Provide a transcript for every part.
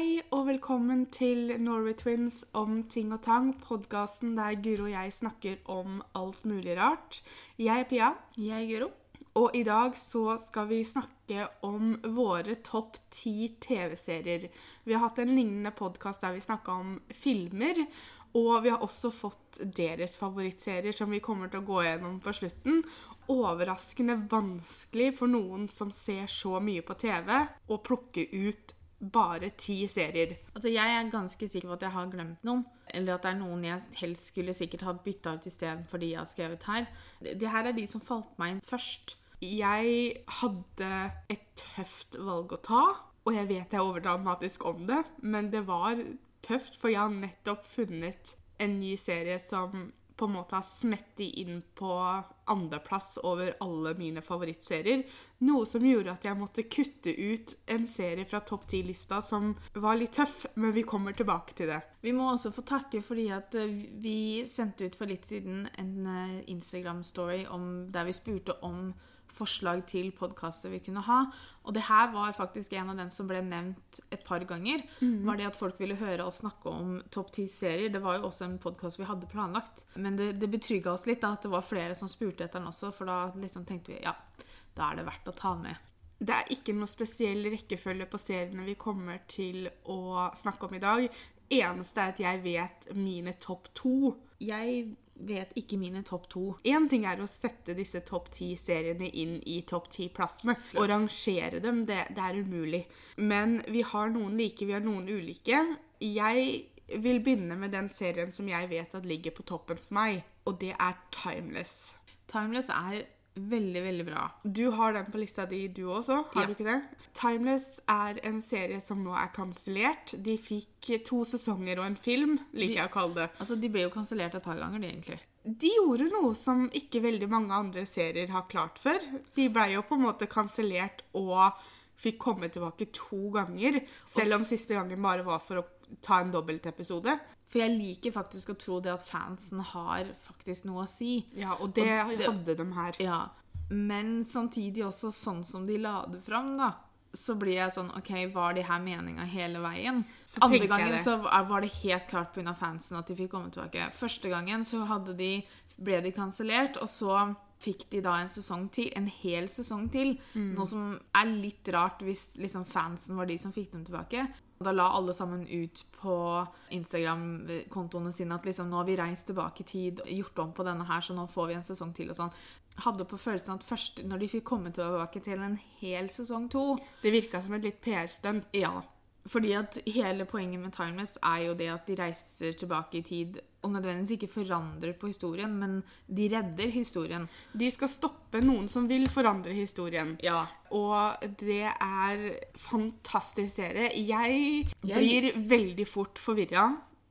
Hei og velkommen til Norway Twins om ting og tang, podkasten der Guro og jeg snakker om alt mulig rart. Jeg er Pia, Jeg, er Guro. og i dag så skal vi snakke om våre topp ti TV-serier. Vi har hatt en lignende podkast der vi snakka om filmer. Og vi har også fått deres favorittserier, som vi kommer til å gå gjennom på slutten. Overraskende vanskelig for noen som ser så mye på TV, å plukke ut bare ti serier. Altså, jeg er ganske sikker på at jeg har glemt noen. Eller at det er noen jeg helst skulle sikkert ha bytta ut istedenfor de jeg har skrevet her. Det her er de som falt meg inn først. Jeg hadde et tøft valg å ta, og jeg vet jeg er overdramatisk om det, men det var tøft, for jeg har nettopp funnet en ny serie som på en måte har smettet inn på andreplass over alle mine favorittserier. Noe som gjorde at jeg måtte kutte ut en serie fra topp ti-lista som var litt tøff, men vi kommer tilbake til det. Vi må også få takke fordi at eh, vi sendte ut for litt siden en eh, Instagram-story der vi spurte om forslag til podkaster vi kunne ha. Og det her var faktisk en av den som ble nevnt et par ganger. Var det at folk ville høre oss snakke om topp ti serier. Det var jo også en podkast vi hadde planlagt. Men det, det betrygga oss litt da, at det var flere som spurte etter den også, for da liksom tenkte vi ja, da er det verdt å ta med. Det er ikke noe spesiell rekkefølge på seriene vi kommer til å snakke om i dag. Eneste er at jeg vet mine topp to. Jeg vet ikke mine topp to. Én ting er å sette disse topp ti-seriene inn i topp ti-plassene. Å rangere dem, det, det er umulig. Men vi har noen like, vi har noen ulike. Jeg vil begynne med den serien som jeg vet at ligger på toppen for meg, og det er Timeless. Timeless er veldig, veldig bra. Du har den på lista di, du også? Har Ja. du ikke det? Timeless er en serie som nå er kansellert. De fikk to sesonger og en film, liker jeg å kalle det. Altså, De ble jo kansellert et par ganger, de, egentlig. De gjorde noe som ikke veldig mange andre serier har klart før. De ble jo på en måte kansellert og fikk komme tilbake to ganger. Selv om siste gangen bare var for å ta en dobbeltepisode. For jeg liker faktisk å tro det at fansen har faktisk noe å si. Ja, og det, Og det- hadde de her. Ja. Men samtidig også sånn som de la det fram, da. Så blir jeg sånn OK, var de her meninga hele veien? Så Andre gangen så var var det helt klart pga. fansen at de fikk komme tilbake. Første gangen så hadde de, ble de kansellert, og så fikk de da en sesong til, en hel sesong til. Mm. Noe som er litt rart hvis liksom fansen var de som fikk dem tilbake. Da la alle sammen ut på Instagram-kontoene sine at liksom, nå har vi reist tilbake i tid, gjort om på denne her, så nå får vi en sesong til og sånn. Hadde på følelsen at først når de fikk komme tilbake til en hel sesong to Det virka som et litt PR-stunt. Ja. Fordi at hele poenget med Timeless er jo det at de reiser tilbake i tid og nødvendigvis ikke forandrer på historien, men de redder historien. De skal stoppe noen som vil forandre historien. Ja. Og det er fantastisk serie. Jeg blir veldig fort forvirra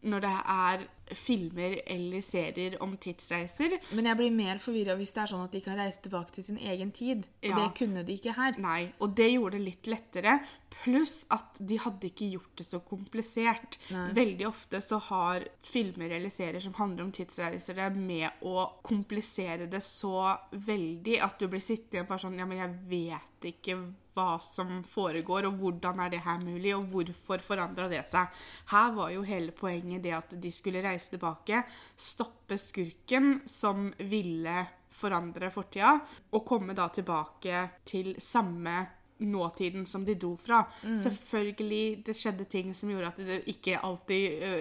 når det er filmer eller serier om tidsreiser. Men jeg blir mer forvirra hvis det er sånn at de kan reise tilbake til sin egen tid. Og Ja. det kunne de ikke her. Nei, og det gjorde det litt lettere. Pluss at de hadde ikke gjort det så komplisert. Nei. Veldig ofte så har filmer eller serier som handler om tidsreiser, det med å komplisere det så veldig at du blir sittende bare sånn Ja, men jeg vet ikke hva som foregår, og hvordan er det her mulig, og hvorfor forandra det seg? Her var jo hele poenget det at de skulle reise tilbake, stoppe skurken som ville forandre fortida, og komme da tilbake til samme nåtiden som de dro fra. Selvfølgelig, det skjedde ting som gjorde at det ikke alltid ø,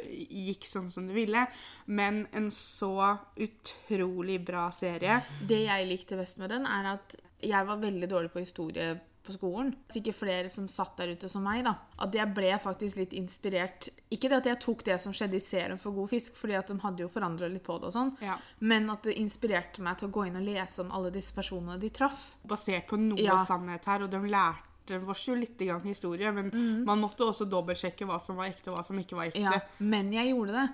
gikk sånn som du ville, men en så utrolig bra serie. Det jeg likte best med den, er at jeg var veldig dårlig på historie på skolen. Sikkert flere som satt der ute som meg. da. At jeg ble faktisk litt inspirert. Ikke det at jeg tok det som skjedde i serien for god fisk, fordi at de hadde jo forandra litt på det, og sånn, Ja. men at det inspirerte meg til å gå inn og lese om alle disse personene de traff. Basert på noe Ja. sannhet her, og de lærte oss jo litt grann historie, men man måtte også dobbeltsjekke hva som var ekte, og hva som ikke var ekte. Ja, men jeg gjorde det.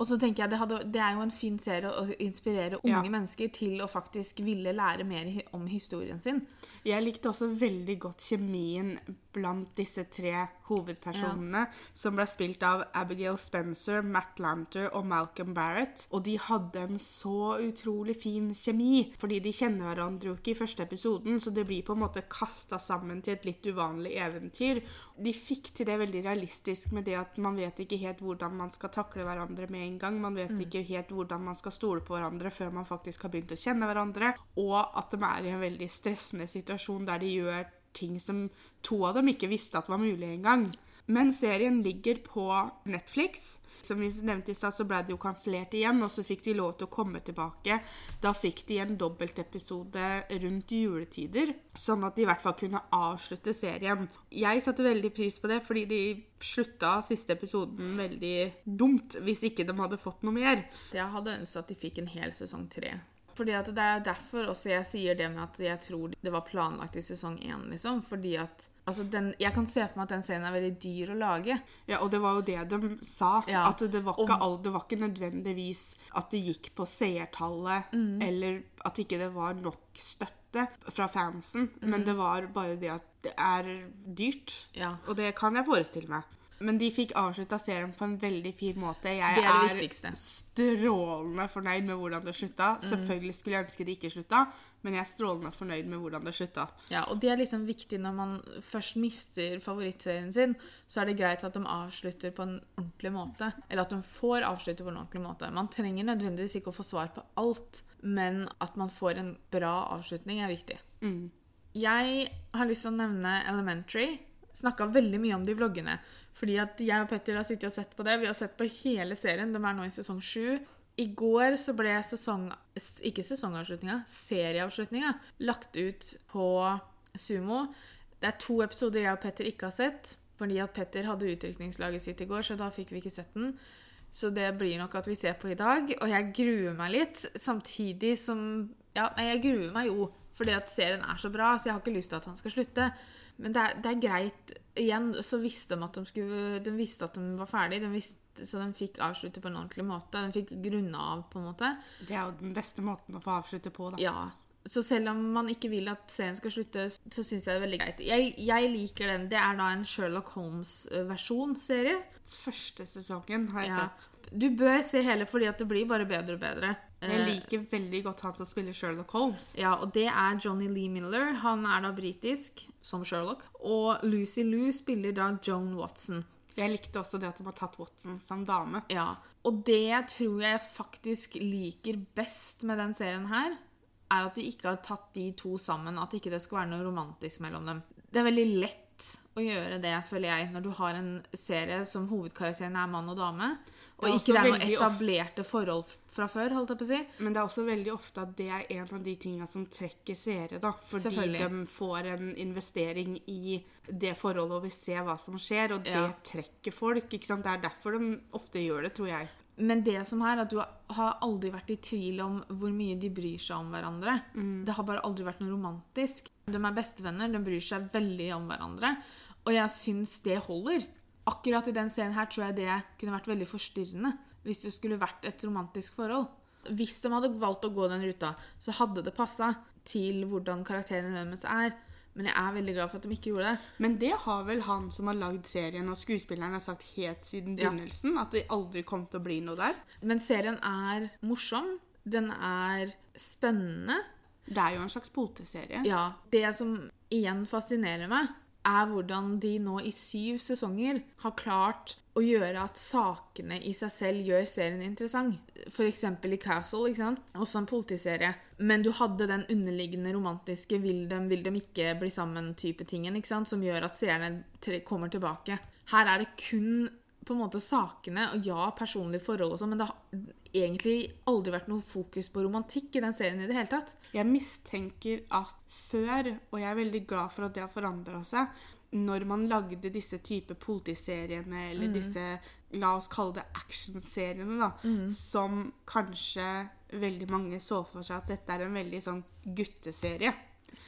Og så tenker jeg det, hadde, det er jo en fin serie å inspirere unge Ja. mennesker til å faktisk ville lære mer om historien sin. Jeg likte også veldig godt kjemien blant disse tre hovedpersonene, som ble spilt av Abigail Spencer, Matt Lanter og Malcolm Barrett. Og de hadde en så utrolig fin kjemi, fordi de kjenner hverandre jo ikke i første episoden, så det blir på en måte kasta sammen til et litt uvanlig eventyr. De fikk til det veldig realistisk med det at man vet ikke helt hvordan man skal takle hverandre med en gang. Man vet ikke helt hvordan man skal stole på hverandre før man faktisk har begynt å kjenne hverandre. Og at de er i en veldig stressende situasjon der de gjør ting som to av dem ikke visste at var mulig engang. Men serien ligger på Netflix. Som vi nevnte i stad, så ble det jo kansellert igjen, og så fikk de lov til å komme tilbake. Da fikk de en dobbeltepisode rundt juletider, sånn at de i hvert fall kunne avslutte serien. Jeg satte veldig pris på det, fordi de slutta siste episoden veldig dumt, hvis ikke de hadde fått noe mer. Jeg hadde ønsket at de fikk en hel sesong tre. Fordi at Det er derfor også jeg sier det med at jeg tror det var planlagt i sesong én. Liksom. Fordi at altså den, Jeg kan se for meg at den serien er veldig dyr å lage. Ja, og det var jo det de sa. Ja. At det var, ikke, og... det var ikke nødvendigvis at det gikk på seertallet, Mm. eller at ikke det var nok støtte fra fansen. Mm. Men det var bare det at det er dyrt. Ja. Og det kan jeg forestille meg. Men de fikk avslutta serien på en veldig fin måte. Jeg Det er det er strålende fornøyd med hvordan det slutta. Mm. Selvfølgelig skulle jeg ønske det ikke slutta, men jeg er strålende fornøyd med hvordan det slutta. Ja, og det er liksom viktig når man først mister favorittserien sin, så er det greit at de avslutter på en ordentlig måte. Eller at de får avslutte på en ordentlig måte. Man trenger nødvendigvis ikke å få svar på alt, men at man får en bra avslutning, er viktig. Mm. Jeg har lyst til å nevne Elementary. Snakka veldig mye om de vloggene. Fordi at jeg og Petter har sittet og sett på det. Vi har sett på hele serien. De er nå i sesong sju. I går så ble sesong... Ikke sesongavslutninga, serieavslutninga lagt ut på Sumo. Det er to episoder jeg og Petter ikke har sett. Fordi at Petter hadde utrykningslaget sitt i går, så da fikk vi ikke sett den. Så det blir nok at vi ser på i dag. Og jeg gruer meg litt, samtidig som Ja, jeg gruer meg jo fordi at serien er så bra, så jeg har ikke lyst til at han skal slutte. Men det er, det er greit. Igjen så visste de at de skulle De visste at de var ferdig, de visste, så de fikk avslutte på en ordentlig måte. De fikk grunna av, på en måte. Det er jo den beste måten å få avslutte på, da. Ja. Så selv om man ikke vil at serien skal slutte, så syns jeg det er veldig greit. Jeg, jeg liker den. Det er da en Sherlock Holmes-versjon-serie. Første sesongen har jeg Ja. sett. Du bør se hele, fordi at det blir bare bedre og bedre. Jeg Eh, liker veldig godt han som spiller Sherlock Holmes. Ja, og det er Johnny Lee Miller. Han er da britisk, som Sherlock. Og Lucy Liu spiller da Joan Watson. Jeg likte også det at de har tatt Watson som dame. Ja, Og det jeg tror jeg faktisk liker best med den serien her, er at de ikke har tatt de to sammen. At ikke det skal være noe romantisk mellom dem. Det er veldig lett å gjøre det, føler jeg, når du har en serie som hovedkarakteren er mann og dame, og ikke det er noe etablerte forhold fra før, holdt jeg på å si. Men det er også veldig ofte at det er en av de tinga som trekker seere, da. Fordi de får en investering i det forholdet og vil se hva som skjer, og det Ja. trekker folk. ikke sant? Det er derfor de ofte gjør det, tror jeg. Men det som er at du har aldri vært i tvil om hvor mye de bryr seg om hverandre. Mm. Det har bare aldri vært noe romantisk. De er bestevenner, de bryr seg veldig om hverandre. Og jeg syns det holder. Akkurat i den scenen her tror jeg det kunne vært veldig forstyrrende hvis det skulle vært et romantisk forhold. Hvis de hadde valgt å gå den ruta, så hadde det passa til hvordan karakterene deres er. Men jeg er veldig glad for at de ikke gjorde det. Men det har vel han som har lagd serien, og skuespilleren har sagt helt siden Ja. begynnelsen, at det aldri kom til å bli noe der. Men serien er morsom. Den er spennende. Det er jo en slags poteserie. Ja, Det som igjen fascinerer meg, er hvordan de nå i syv sesonger har klart å gjøre at sakene i seg selv gjør serien interessant. F.eks. i Castle, ikke sant? også en politiserie. Men du hadde den underliggende romantiske 'vil de, vil de ikke bli sammen'-type tingen, ikke sant? som gjør at seerne kommer tilbake. Her er det kun på en måte sakene, og ja, personlige forhold og sånn, men det har egentlig aldri vært noe fokus på romantikk i den serien i det hele tatt. Jeg mistenker at før, og jeg er veldig glad for at det har forandra seg, når man lagde disse type politiseriene, eller Mm. disse La oss kalle det actionseriene, da, Mm. som kanskje veldig mange så for seg at dette er en veldig sånn gutteserie.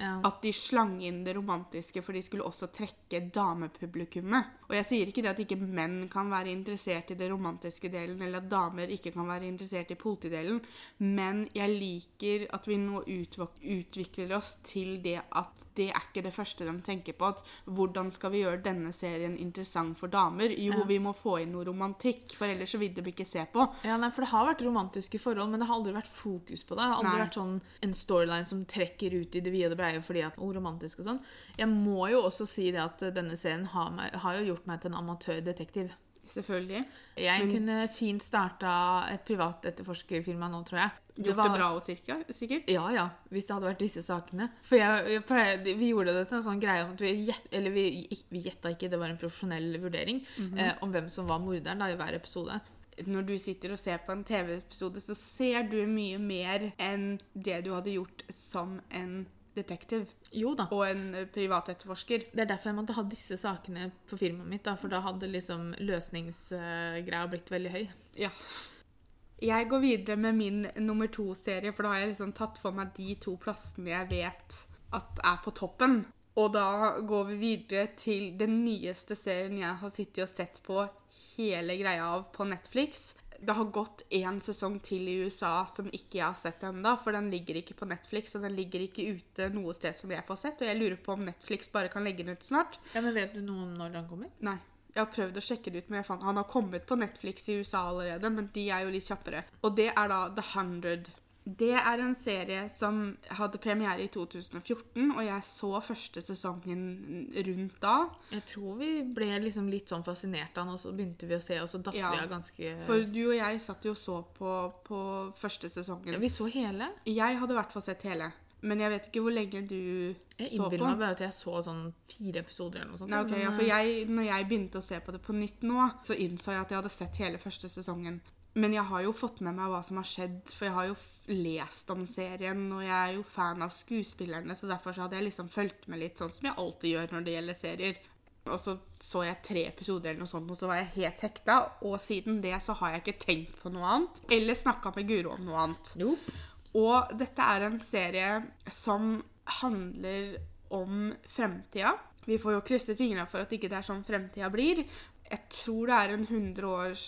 Ja. At de slang inn det romantiske, for de skulle også trekke damepublikummet. Og jeg sier ikke det at ikke menn kan være interessert i det romantiske delen, eller at damer ikke kan være interessert i politidelen, men jeg liker at vi nå utvikler oss til det at det er ikke det første de tenker på. At hvordan skal vi gjøre denne serien interessant for damer? Jo, Ja. vi må få inn noe romantikk, for ellers så vil de ikke se på. Ja, nei, for Det har vært romantiske forhold, men det har aldri vært fokus på det. Det har aldri Nei. vært sånn en storyline som trekker ut i det vide og det breie fordi at oh, romantisk og sånn. Jeg må jo også si det at denne serien har, har jo gjort meg til en amatørdetektiv. Selvfølgelig. Jeg Men- kunne fint starta et privat etterforskerfirma nå, tror jeg. Gjort det bra og cirka, sikkert. Ja, ja. Hvis det hadde vært disse sakene. For jeg, jeg pleide, vi gjorde det til en sånn greie om at vi gjett, Eller vi, vi gjetta ikke, det var en profesjonell vurdering eh, om hvem som var morderen da, i hver episode. Når du sitter og ser på en TV-episode, så ser du mye mer enn det du hadde gjort som en detektiv Jo da. og en privat privatetterforsker. Det er derfor jeg måtte ha disse sakene på firmaet mitt, da, for da hadde liksom løsningsgreia blitt veldig høy. Ja. Jeg går videre med min nummer to-serie, for da har jeg liksom tatt for meg de to plassene jeg vet at er på toppen. Og da går vi videre til den nyeste serien jeg har sittet og sett på hele greia av på Netflix. Det har gått én sesong til i USA som ikke jeg har sett ennå, for den ligger ikke på Netflix, og den ligger ikke ute noe sted som jeg får sett, og jeg lurer på om Netflix bare kan legge den ut snart. Ja, Men vet du noe om når den kommer? Nei. Jeg har prøvd å sjekke det ut, men jeg fant, han har kommet på Netflix i USA allerede, men de er jo litt kjappere. Og det er da The Hundred. Det er en serie som hadde premiere i 2014, og jeg så første sesongen rundt da. Jeg tror vi ble liksom litt sånn fascinert av den, og så begynte vi å se, og så datt Ja, vi av ganske For du og jeg satt jo og så på, på første ja. Vi så hele. Jeg hadde i hvert fall sett hele, men jeg vet ikke hvor lenge du Jeg så innbiller på. meg bare at jeg så sånn fire episoder eller noe sånt. Nei, okay, men, ja, for eh, jeg, når jeg begynte å se på det på nytt nå, så innså jeg at jeg hadde sett hele første sesongen. Men jeg har jo fått med meg hva som har skjedd, for jeg har jo lest om serien, og jeg er jo fan av skuespillerne, så derfor så hadde jeg liksom fulgt med litt, sånn som jeg alltid gjør når det gjelder serier. Og så så jeg tre episoder eller noe sånt, og så var jeg helt hekta, og siden det så har jeg ikke tenkt på noe annet, eller snakka med Guro om noe annet. Nope. Og dette er en serie som handler om fremtida. Vi får jo krysse fingra for at ikke det er sånn fremtida blir. Jeg tror det er en 100 års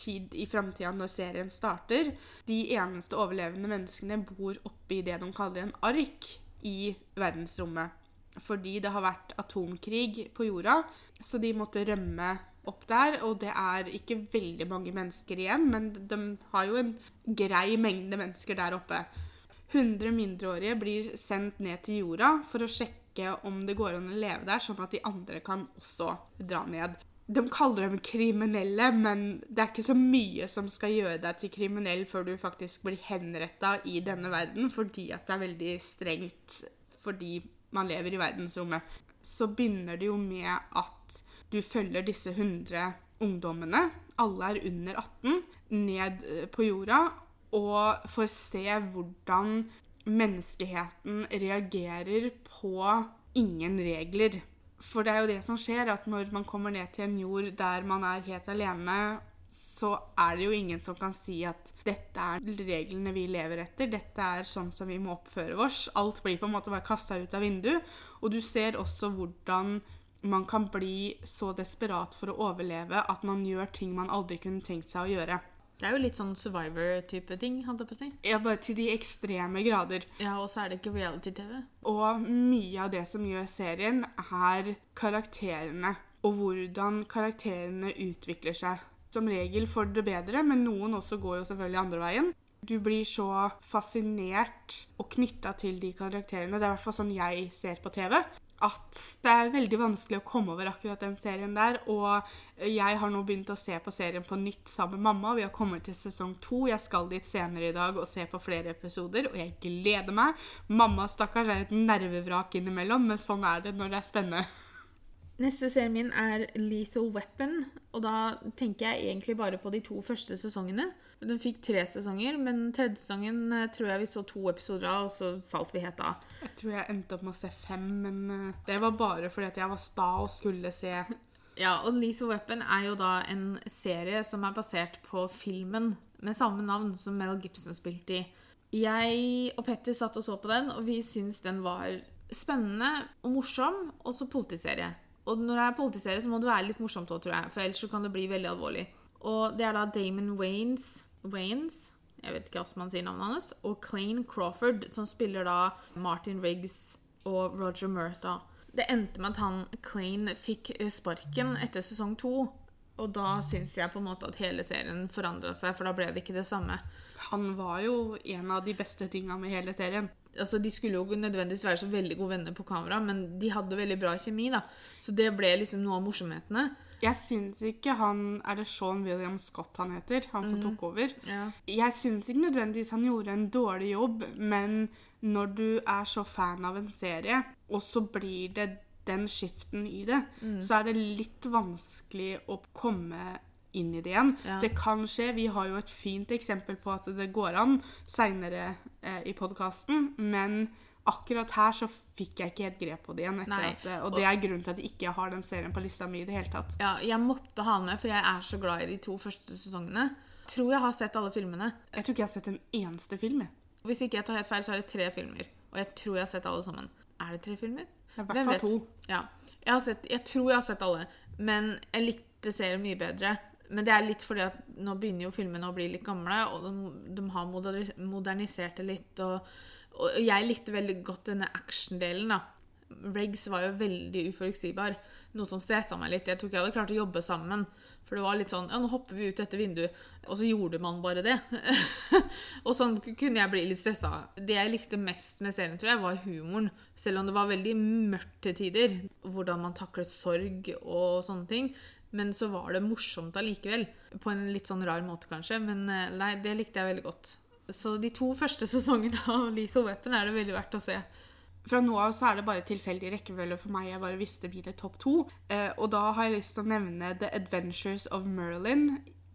tid i framtida når serien starter. De eneste overlevende menneskene bor oppi det de kaller en ark i verdensrommet. Fordi det har vært atomkrig på jorda, så de måtte rømme opp der. Og det er ikke veldig mange mennesker igjen, men de har jo en grei mengde mennesker der oppe. 100 mindreårige blir sendt ned til jorda for å sjekke om det går an å leve der, sånn at de andre kan også dra ned. De kaller dem kriminelle, men det er ikke så mye som skal gjøre deg til kriminell før du faktisk blir henretta i denne verden, fordi at det er veldig strengt fordi man lever i verdensrommet. Så begynner det jo med at du følger disse 100 ungdommene, alle er under 18, ned eh, på jorda og får se hvordan menneskeheten reagerer på ingen regler. For det er jo det som skjer, at når man kommer ned til en jord der man er helt alene, så er det jo ingen som kan si at dette er reglene vi lever etter, dette er sånn som vi må oppføre oss. Alt blir på en måte bare kasta ut av vinduet. Og du ser også hvordan man kan bli så desperat for å overleve at man gjør ting man aldri kunne tenkt seg å gjøre. Det er jo litt sånn Survivor-type ting, holdt jeg på å si. Ja, bare til de ekstreme grader. Ja, og så er det ikke reality-TV. Og mye av det som gjør serien, er karakterene. Og hvordan karakterene utvikler seg. Som regel for det bedre, men noen også går jo selvfølgelig andre veien. Du blir så fascinert og knytta til de karakterene. Det er i hvert fall sånn jeg ser på TV. At det er veldig vanskelig å komme over akkurat den serien der. Og jeg har nå begynt å se på serien på nytt sammen med mamma. Vi har kommet til sesong to. Jeg skal dit senere i dag og se på flere episoder, og jeg gleder meg. Mamma stakkars er et nervevrak innimellom, men sånn er det når det er spennende. Neste serien min er Lethal Weapon, og da tenker jeg egentlig bare på de to første sesongene. Den fikk tre sesonger, men tredje sesongen eh, tror jeg vi så to episoder av, og så falt vi helt av. Jeg tror jeg endte opp med å se fem, men eh, det var bare fordi at jeg var sta og skulle se Ja, og Lethal Weapon er jo da en serie som er basert på filmen med samme navn som Mel Gibson spilte i. Jeg og Petter satt og så på den, og vi syntes den var spennende og morsom, og så politiserie. Og når det er politiserie, så må det være litt morsomt òg, tror jeg, for ellers så kan det bli veldig alvorlig. Og det er da Damon Waynes, Waynes jeg vet ikke hvordan man sier navnet hans, og Clayne Crawford, som spiller da Martin Riggs og Roger Murtha. Det endte med at han Clayne fikk eh, sparken etter sesong to. Og da syns jeg på en måte at hele serien forandra seg, for da ble det ikke det samme. Han var jo en av de beste tinga med hele serien. Altså, De skulle jo nødvendigvis være så veldig gode venner på kamera, men de hadde veldig bra kjemi. da. Så det ble liksom noe av morsomhetene. Jeg syns ikke han Er det Sean William Scott han heter? Han som tok over? Ja. Jeg syns ikke nødvendigvis han gjorde en dårlig jobb, men når du er så fan av en serie, og så blir det den skiften i det, så er det litt vanskelig å komme inn i det igjen. Ja. Det kan skje. Vi har jo et fint eksempel på at det går an seinere eh, i podkasten, men akkurat her så fikk jeg ikke helt grep på det igjen. Etter at, det- og det er grunnen til at jeg ikke har den serien på lista mi i det hele tatt. Ja, jeg måtte ha den med, for jeg er så glad i de to første sesongene. Tror jeg har sett alle filmene. Jeg tror ikke jeg har sett en eneste film. Hvis ikke jeg tar helt feil, så er det tre filmer. Og jeg tror jeg har sett alle sammen. Er det tre filmer? Det er i Hvem hvert fall vet? to. Ja. Jeg, har sett, jeg tror jeg har sett alle, men jeg likte serien mye bedre. Men det er litt fordi at nå begynner jo filmene å bli litt gamle, og de, de har moderni- modernisert det litt. Og, og jeg likte veldig godt denne action-delen, da. Regs var jo veldig uforutsigbar, noe som stressa meg litt. Jeg tror ikke jeg hadde klart å jobbe sammen. For det var litt sånn Ja, nå hopper vi ut dette vinduet. Og så gjorde man bare det. og sånn kunne jeg bli litt stressa. Det jeg likte mest med serien, tror jeg, var humoren. Selv om det var veldig mørkt til tider. Hvordan man takler sorg og sånne ting. Men så var det morsomt allikevel. På en litt sånn rar måte, kanskje. Men eh, nei, det likte jeg veldig godt. Så de to første sesongene av Lethal Weapon er det veldig verdt å se. Fra nå av så er det bare tilfeldig rekkefølge for meg. Jeg bare visste mine topp to. Eh, og da har jeg lyst til å nevne The Adventures of Merlin.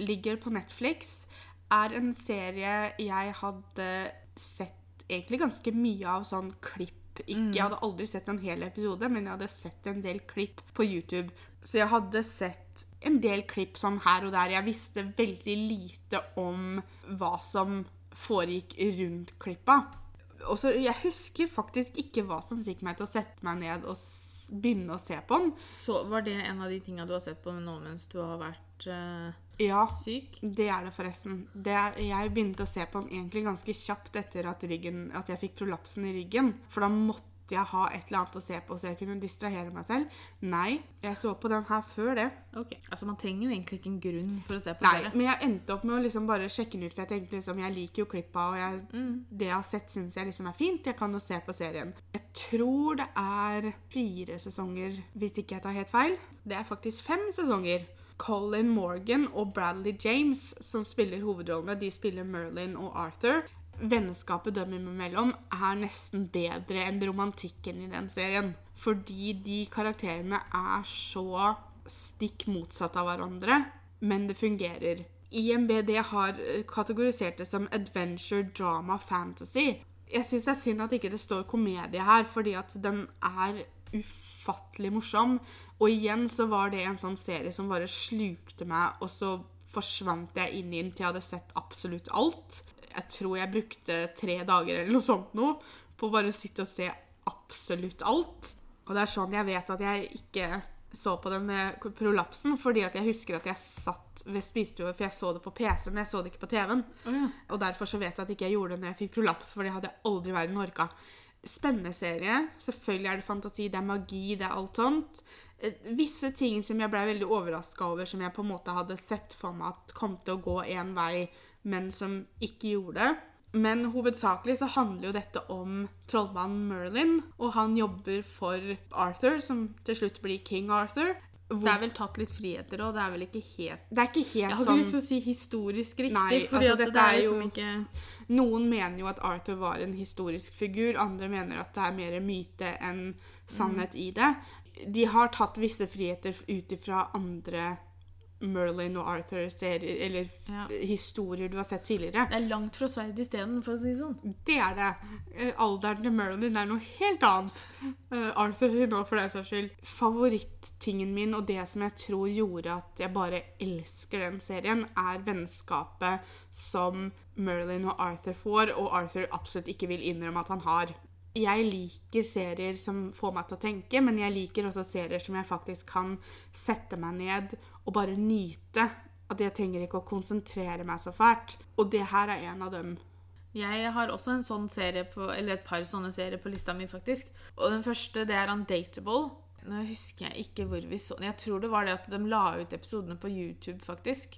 Ligger på Netflix. Er en serie jeg hadde sett egentlig ganske mye av sånn klipp. Ikke, Jeg hadde aldri sett en hel episode, men jeg hadde sett en del klipp på YouTube. Så jeg hadde sett en del klipp sånn her og der. Jeg visste veldig lite om hva som foregikk rundt klippa. Og så, Jeg husker faktisk ikke hva som fikk meg til å sette meg ned og begynne å se på den. Så var det en av de tinga du har sett på nå mens du har vært uh, Ja, syk? det er det forresten. Det, jeg begynte å se på den egentlig ganske kjapt etter at, ryggen, at jeg fikk prolapsen i ryggen. For da måtte jeg ha et eller annet å se på så jeg kunne distrahere meg selv. Nei, jeg så på den her før det. Ok. Altså, man trenger jo egentlig ikke en grunn for å se på Nei, serie. men jeg endte opp med å liksom bare sjekke den ut, for jeg tenkte liksom, jeg liker jo klippa, og jeg, det jeg har sett syns jeg liksom er fint. Jeg kan jo se på serien. Jeg tror det er fire sesonger, hvis ikke jeg tar helt feil. Det er faktisk fem sesonger. Colin Morgan og Bradley James, som spiller hovedrollene, de spiller Merlin og Arthur. Vennskapet dem imellom er nesten bedre enn romantikken i den serien. Fordi de karakterene er så stikk motsatt av hverandre, men det fungerer. IMBD har eh, kategorisert det som adventure, drama, fantasy. Jeg syns det er synd at ikke det står komedie her, fordi at den er ufattelig morsom. Og igjen så var det en sånn serie som bare slukte meg, og så forsvant jeg inn i den til jeg hadde sett absolutt alt. Jeg tror jeg brukte tre dager eller noe sånt nå på å bare sitte og se absolutt alt. Og det er sånn jeg vet at jeg ikke så på den eh, prolapsen, fordi at jeg husker at jeg satt ved spisestua, for jeg så det på PC-en, jeg så det ikke på TV-en. Og derfor så vet jeg at ikke jeg gjorde det når jeg fikk prolaps, for det hadde jeg aldri i verden orka. Spennende serie. Selvfølgelig er det fantasi, det er magi, det er alt sånt. Eh, Visse ting som jeg ble veldig overraska over, som jeg på en måte hadde sett for meg at kom til å gå én vei, men som ikke gjorde det. Men hovedsakelig så handler jo dette om trollmannen Merlin, og han jobber for Arthur, som til slutt blir King Arthur. Hvor, Det er vel tatt litt friheter òg. Det er vel ikke helt det er ikke Jeg helt har ikke sånn lyst til å si historisk riktig, Nei, fordi altså, dette det er liksom jo- ikke Noen mener jo at Arthur var en historisk figur, andre mener at det er mer myte enn sannhet i det. De har tatt visse friheter ut ifra andre Merlin og Arthur-serier, eller Ja. historier du har sett tidligere. Det er langt fra sverd isteden, for å si det sånn. Det er det. Eh, Alderen til Merlin er noe helt annet. Uh, Arthur nå, for den saks skyld. Favorittingen min, og det som jeg tror gjorde at jeg bare elsker den serien, er vennskapet som Merlin og Arthur får, og Arthur absolutt ikke vil innrømme at han har. Jeg liker serier som får meg til å tenke, men jeg liker også serier som jeg faktisk kan sette meg ned og bare nyte. At jeg trenger ikke å konsentrere meg så fælt. Og det her er en av dem. Jeg har også en sånn serie på, eller et par sånne serier på lista mi, faktisk. Og den første, det er Undateable. Nå husker jeg ikke hvor vi så den. Jeg tror det var det at de la ut episodene på YouTube, faktisk.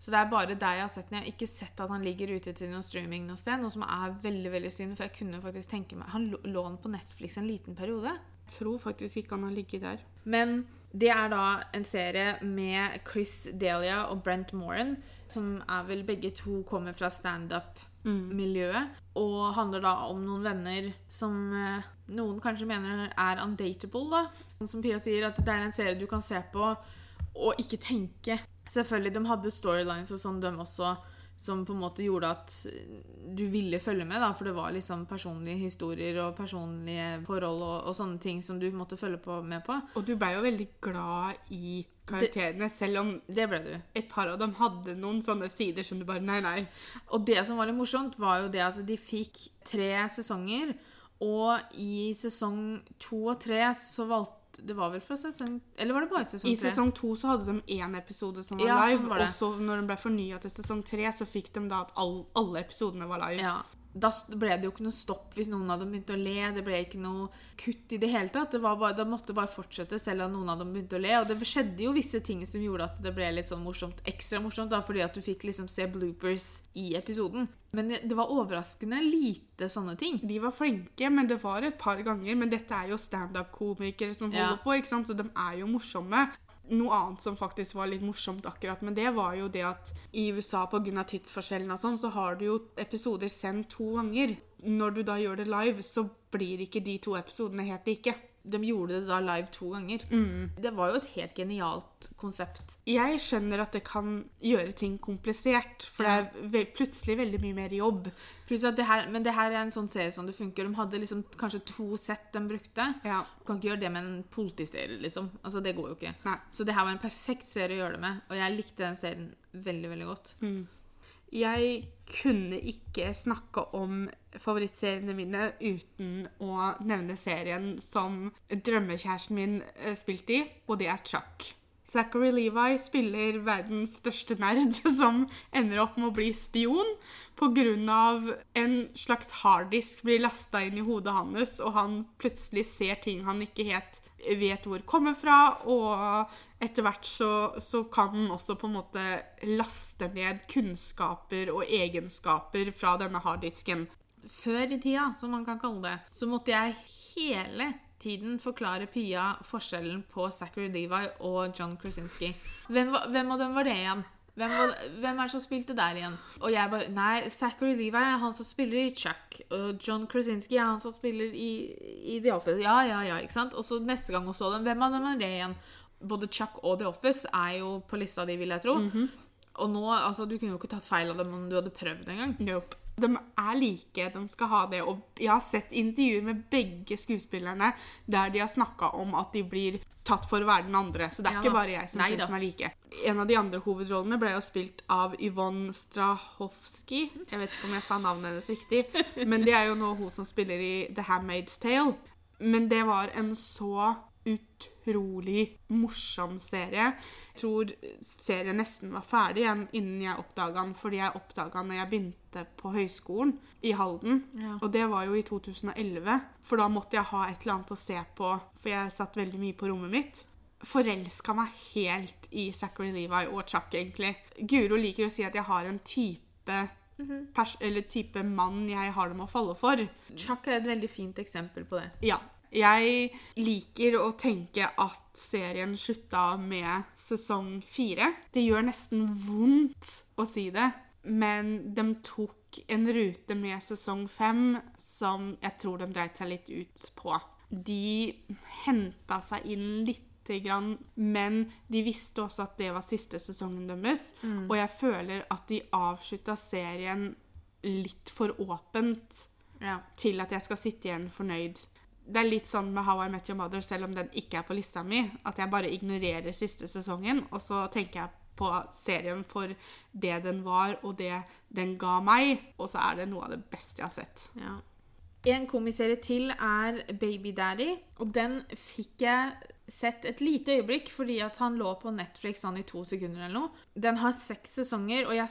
Så det er bare der jeg har sett den. Jeg har ikke sett at han ligger ute til noen streaming noe sted, noe som er veldig veldig synd, for jeg kunne faktisk tenke meg Han lå- lå på Netflix en liten periode. Jeg Tror faktisk ikke han har ligget der. Men det er da en serie med Chris Delia og Brent Moran, som er vel begge to kommer fra standup-miljøet, og handler da om noen venner som eh, noen kanskje mener er undateable, da. Som Pia sier, at det er en serie du kan se på og ikke tenke. Selvfølgelig, de hadde storylines og sånn, de også, som på en måte gjorde at du ville følge med, da, for det var liksom personlige historier og personlige forhold og, og sånne ting som du måtte følge på, med på. Og du ble jo veldig glad i karakterene, selv om Det ble du. et par av dem hadde noen sånne sider som du bare Nei, nei. Og det som var litt morsomt, var jo det at de fikk tre sesonger. Og i sesong to og tre så valgte Det var vel fra sesong Eller var det bare sesong I sesong to så hadde de én episode som var Ja, live, sånn var det. og så når den ble fornya til sesong tre, så fikk de da at all, alle episodene var live. Ja. Da ble det jo ikke noe stopp hvis noen av dem begynte å le. Det ble ikke noe kutt i det hele tatt. Det var bare, da måtte bare fortsette selv om noen av dem begynte å le. Og det skjedde jo visse ting som gjorde at det ble litt sånn morsomt, ekstra morsomt, da, fordi at du fikk liksom se bloopers i episoden. Men det det var overraskende lite sånne ting. De var flinke, men det var et par ganger. Men dette er jo standup-komikere som holder Ja. på, ikke sant? så de er jo morsomme. Noe annet som faktisk var litt morsomt akkurat med det, var jo det at i USA pga. tidsforskjellen og sånn, så har du jo episoder sendt to ganger. Når du da gjør det live, så blir ikke de to episodene helt like. De gjorde det da live to ganger. Det var jo et helt genialt konsept. Jeg skjønner at det kan gjøre ting komplisert, for det er ve plutselig veldig mye mer jobb. Det her, men det her er en sånn serie som det funker. De hadde liksom kanskje to sett de brukte. Ja. Du kan ikke gjøre det med en politiserie, liksom. Altså, det går jo ikke. Nei. Så det her var en perfekt serie å gjøre det med, og jeg likte den serien veldig, veldig godt. Jeg kunne ikke snakke om favorittseriene mine uten å nevne serien som drømmekjæresten min eh, spilte i, og det er Chuck. Zachary Levi spiller verdens største nerd som ender opp med å bli spion pga. en slags harddisk blir lasta inn i hodet hans, og han plutselig ser ting han ikke helt vet hvor kommer fra, og etter hvert så, så kan han også på en måte laste ned kunnskaper og egenskaper fra denne harddisken. Før i tida, som man kan kalle det, så måtte jeg hele tiden forklare Pia forskjellen på Zachary Levi og John Krasinski. Hvem, var- hvem av dem var det igjen? Hvem, var, hvem er det som spilte der igjen? Og jeg bare Nei, Zachary Levi er han som spiller i Chuck. Og John Krasinski er han som spiller i, i The Office. Ja, ja, ja, ikke sant? Og så neste gang hun så dem, hvem av dem er det igjen? Både Chuck og The Office er jo på lista di, vil jeg tro. Og nå, altså, du kunne jo ikke tatt feil av dem om du hadde prøvd engang. Nope. De er like, de skal ha det. Og jeg har sett intervjuer med begge skuespillerne der de har snakka om at de blir tatt for å være den andre. Så det er Ja. ikke bare jeg som synes de er like. En av de andre hovedrollene ble jo spilt av Yvonne Strahovski. Jeg vet ikke om jeg sa navnet hennes riktig, men det er jo nå hun som spiller i The Handmaid's Tale. Men det var en så utrolig morsom serie. Tror serien nesten var ferdig igjen innen jeg oppdaga den, fordi jeg oppdaga den når jeg begynte på høyskolen i Halden. Ja. Og det var jo i 2011, for da måtte jeg ha et eller annet å se på, for jeg satt veldig mye på rommet mitt. Forelska meg helt i Zachary Levi og Chuck, egentlig. Guro liker å si at jeg har en type pers eller type mann jeg har dem å falle for. Chuck er et veldig fint eksempel på det. Ja. Jeg liker å tenke at serien slutta med sesong fire. Det gjør nesten vondt å si det, men de tok en rute med sesong fem som jeg tror de dreit seg litt ut på. De henta seg inn grann, men de visste også at det var siste sesongen deres. Og jeg føler at de avslutta serien litt for åpent Ja. til at jeg skal sitte igjen fornøyd. Det er litt sånn med How I Met Your Mother, selv om den ikke er på lista mi, at jeg bare ignorerer siste sesongen, og så tenker jeg på serien for det den var, og det den ga meg, og så er det noe av det beste jeg har sett. Ja. En komiserie til er Baby Daddy, og den fikk jeg sett et lite øyeblikk fordi at han lå på Netflix sånn i to sekunder eller noe. Den har seks sesonger, og jeg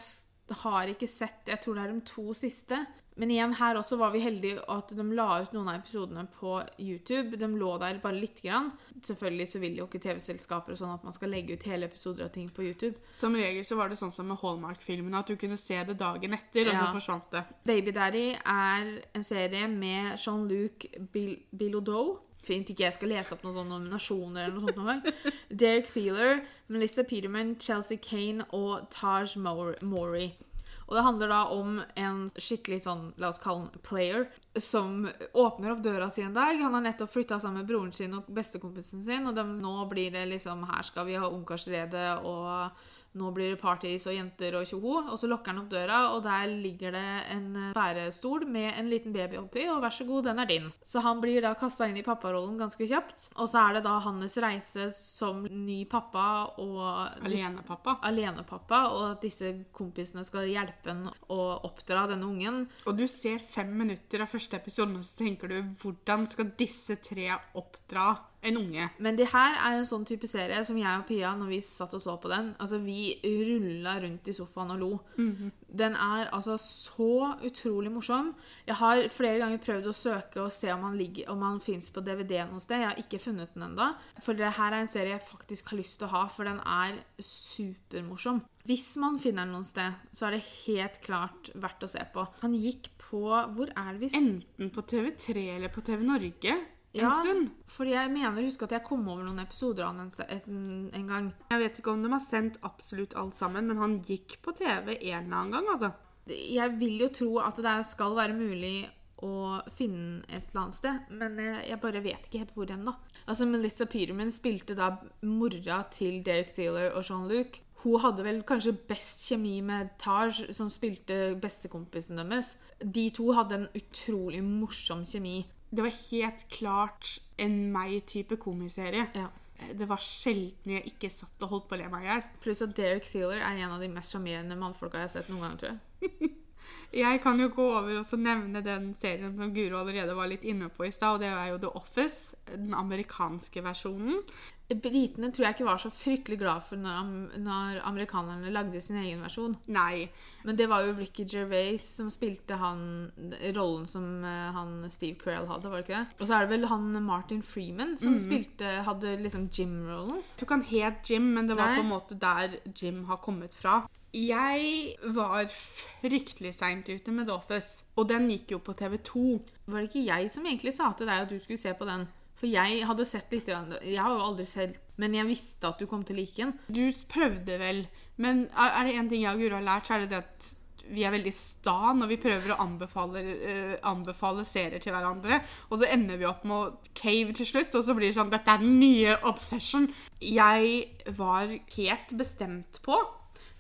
har ikke sett Jeg tror det er de to siste. Men igjen, her også var vi heldige at de la ut noen av episodene på YouTube. De lå der bare lite grann. Selvfølgelig så vil jo ikke TV-selskaper sånn at man skal legge ut hele episoder av ting på YouTube. Som regel så var det sånn som med Hallmark-filmene, at du kunne se det dagen etter, og så forsvant det. Baby Daddy er en serie med Jean-Luc Bil Bilodeau. Fint ikke jeg skal lese opp noen sånne nominasjoner eller noe sånt noen gang. Derek Thieler, Melissa Peterman, Chelsea Kane og Taj Mori. Og det handler da om en skikkelig sånn, la oss kalle han player, som åpner opp døra si en dag. Han har nettopp flytta sammen med broren sin og bestekompisen sin, og de, nå blir det liksom Her skal vi ha ungkarsrede, og nå blir det parties og jenter og tjoho. Og så lukker han opp døra, og der ligger det en eh, bærestol med en liten baby oppi, og vær så god, den er din. Så han blir da kasta inn i papparollen ganske kjapt. Og så er det da hans reise som ny pappa og Alenepappa. alenepappa, og at disse kompisene skal hjelpe han å oppdra denne ungen. Og du ser fem minutter av første episode, og så tenker du hvordan skal disse tre oppdra en unge? Men det her er en sånn type serie som jeg og Pia, når vi satt og så på den Altså, vi rulla rundt i sofaen og lo. Den er altså så utrolig morsom. Jeg har flere ganger prøvd å søke og se om han, ligger, om han fins på DVD noe sted. Jeg har ikke funnet den ennå. For det her er en serie jeg faktisk har lyst til å ha, for den er supermorsom. Hvis man finner den noe sted, så er det helt klart verdt å se på. Han gikk på Hvor er det vi Enten på TV3 eller på TV Norge en Ja. stund. Fordi jeg mener husk at jeg kom over noen episoder av han en, en, gang. Jeg vet ikke om de har sendt absolutt alt sammen, men han gikk på TV en eller annen gang, altså. Jeg vil jo tro at det skal være mulig å finne et eller annet sted, men jeg, jeg bare vet ikke helt hvor ennå. Altså, Melissa Peterman spilte da mora til Derek Thealer og Jean-Luc. Hun hadde vel kanskje best kjemi med Taj, som spilte bestekompisen deres. De to hadde en utrolig morsom kjemi. Det var helt klart en meg-type komiserie. Ja. Det var sjelden jeg ikke satt og holdt på å le meg i hjel. Pluss at Derek Thieler er en av de mest sjarmerende mannfolka jeg har sett noen gang, tror jeg. Jeg kan jo gå over og nevne den serien som Guro allerede var litt inne på i stad, og det er jo The Office, den amerikanske versjonen. Britene tror jeg ikke var så fryktelig glad for når, når amerikanerne lagde sin egen versjon. Nei. Men det var jo Ricky Gervais som spilte han, rollen som eh, han Steve Carell hadde, var det ikke det? Og så er det vel han Martin Freeman som spilte, hadde liksom Jim-rollen. Jeg tror ikke han het Jim, men det var Nei. på en måte der Jim har kommet fra. Jeg var fryktelig seint ute med The Office, og den gikk jo på TV2. Var det ikke jeg som egentlig sa til deg at du skulle se på den? For jeg hadde sett litt Jeg har jo aldri sett Men jeg visste at du kom til å like den. Du prøvde vel, men er det én ting jeg og Guro har lært, så er det det at vi er veldig sta når vi prøver å anbefale, uh, anbefale serier til hverandre. Og så ender vi opp med cave til slutt, og så blir det sånn Dette er den nye obsession. Jeg var helt bestemt på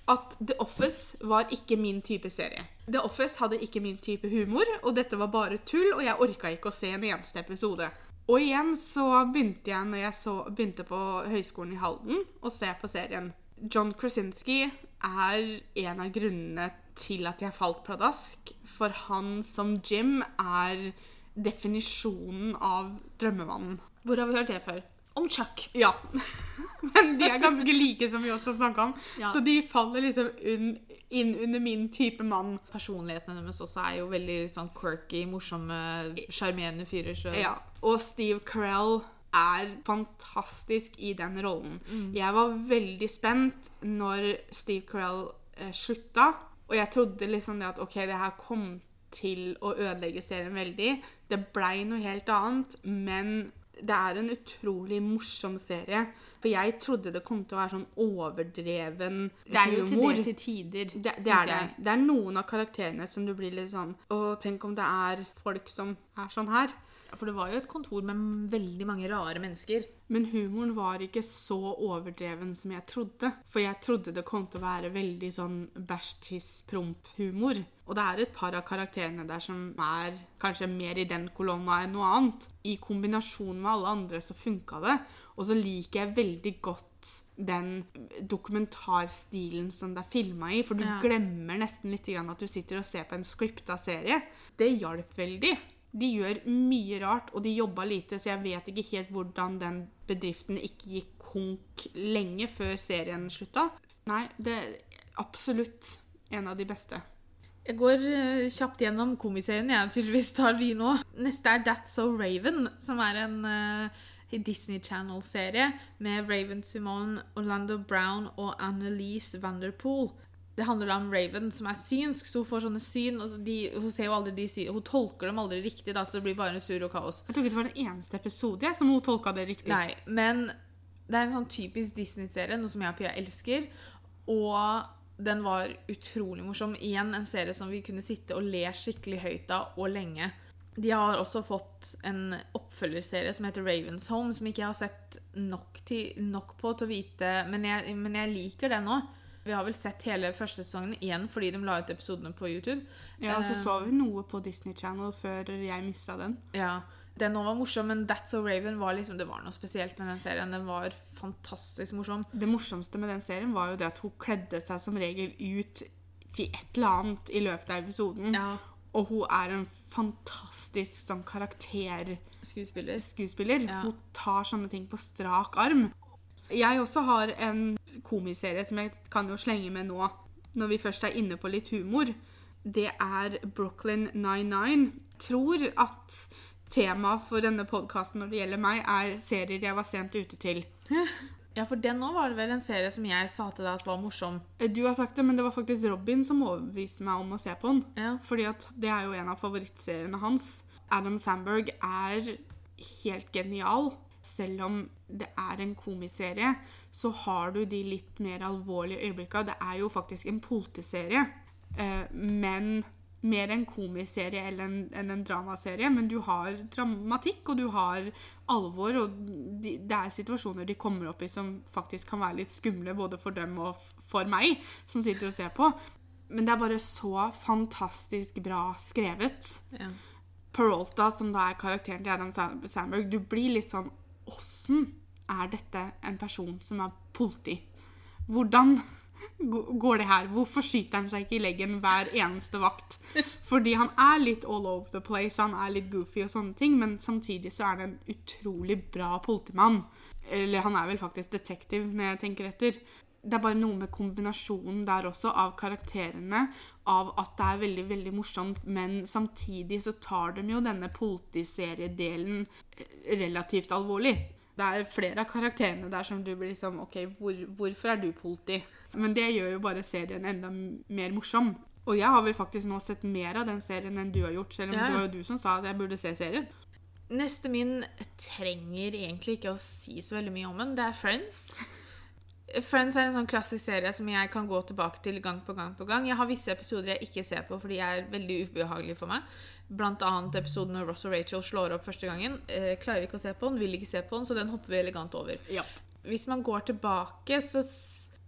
at The Office var ikke min type serie. The Office hadde ikke min type humor, og dette var bare tull, og jeg orka ikke å se en eneste episode. Og igjen så begynte jeg når jeg så, begynte på Høgskolen i Halden å se på serien. John Krasinski er en av grunnene til at jeg falt pladask. For han som Jim er definisjonen av drømmemannen. Hvor har vi hørt det før? Om Chuck. Ja. Men de er ganske like, som vi også snakka om. Ja. Så de faller liksom un, inn under min type mann. Personlighetene deres også er jo veldig sånn quirky, morsomme, sjarmerende fyrer. Så Ja. Og Steve Carell er fantastisk i den rollen. Jeg var veldig spent når Steve Carell eh, slutta, og jeg trodde liksom det at OK, det her kom til å ødelegge serien veldig. Det blei noe helt annet, men det er en utrolig morsom serie. For jeg trodde det kom til å være sånn overdreven humor. Det er jo til det til tider, Det, det er det. jeg. Det er noen av karakterene som du blir litt sånn Å, tenk om det er folk som er sånn her. For det var jo et kontor med veldig mange rare mennesker. Men humoren var ikke så overdreven som jeg trodde. For jeg trodde det kom til å være veldig sånn bæsj, tiss, promp-humor. Og det er et par av karakterene der som er kanskje mer i den kolonna enn noe annet. I kombinasjon med alle andre så funka det. Og så liker jeg veldig godt den dokumentarstilen som det er filma i. For du Ja. glemmer nesten litt grann at du sitter og ser på en scripta serie. Det hjalp veldig. De gjør mye rart, og de jobba lite, så jeg vet ikke helt hvordan den bedriften ikke gikk konk lenge før serien slutta. Nei, det er absolutt en av de beste. Jeg går eh, kjapt gjennom komiserien. Jeg tydeligvis tar vi nå. Neste er That's So Raven, som er en eh, Disney Channel-serie med Raven Simone, Orlando Brown og Annelise Vanderpool. Det handler om Raven som er synsk, så hun får sånne syn. og de, hun, ser jo aldri de syn, hun tolker dem aldri riktig, da, så det blir bare sur og kaos. Jeg tror ikke det var den eneste episode som hun tolka det riktig. Nei, men det er en sånn typisk Disney-serie, noe som jeg og Pia elsker. Og den var utrolig morsom. Igjen en serie som vi kunne sitte og le skikkelig høyt av og lenge. De har også fått en oppfølgerserie som heter Ravens Home, som ikke jeg har sett nok, til, nok på til å vite, men jeg, men jeg liker den òg. Vi har vel sett hele første sesongen igjen fordi de la ut episodene på YouTube. Ja, og så Eh, så vi noe på Disney Channel før jeg mista den. Ja, Den òg var morsom, men That's So Raven var liksom, det var noe spesielt med den serien. Den var fantastisk morsom. Det morsomste med den serien var jo det at hun kledde seg som regel ut til et eller annet i løpet av episoden. Ja, Og hun er en fantastisk sånn karakterskuespiller. Skuespiller. Ja. Hun tar sånne ting på strak arm. Jeg også har en komiserie som jeg kan jo slenge med nå, når vi først er inne på litt humor. Det er Brooklyn 99. Tror at temaet for denne podkasten når det gjelder meg, er serier jeg var sent ute til. Ja, for den òg var det vel en serie som jeg sa til deg at var morsom. Du har sagt det, men det var faktisk Robin som overbeviste meg om å se på den. Ja. Fordi at det er jo en av favorittseriene hans. Adam Sandberg er helt genial. Selv om det er en komiserie, så har du de litt mer alvorlige øyeblikka. Det er jo faktisk en politiserie, eh, men mer en komiserie enn en, enn en dramaserie. Men du har dramatikk, og du har alvor, og de, det er situasjoner de kommer opp i som faktisk kan være litt skumle, både for dem og for meg, som sitter og ser på. Men det er bare så fantastisk bra skrevet. Ja. Peralta, som da er karakteren til Adam Sandberg, du blir litt sånn Åssen er dette en person som er politi? Hvordan går det her? Hvorfor skyter han seg ikke i leggen hver eneste vakt? Fordi han er litt all over the place, han er litt goofy og sånne ting, men samtidig så er det en utrolig bra politimann. Eller han er vel faktisk detektiv, når jeg tenker etter. Det er bare noe med kombinasjonen der også, av karakterene, av at det er veldig, veldig morsomt, men samtidig så tar de jo denne politiseriedelen eh, relativt alvorlig. Det er flere av karakterene der som du blir liksom OK, hvor, hvorfor er du politi? Men det gjør jo bare serien enda mer morsom. Og jeg har vel faktisk nå sett mer av den serien enn du har gjort, selv om Ja. det var jo du som sa at jeg burde se serien. Neste min trenger egentlig ikke å si så veldig mye om den. Det er Friends. Friends er en sånn klassisk serie som jeg kan gå tilbake til gang på gang. på gang. Jeg har visse episoder jeg ikke ser på fordi de er veldig ubehagelige for meg. Blant annet episoden når Ross og Rachel slår opp første gangen. Eh, klarer ikke å se på den, vil ikke se på den, så den hopper vi elegant over. Ja. Hvis man går tilbake, så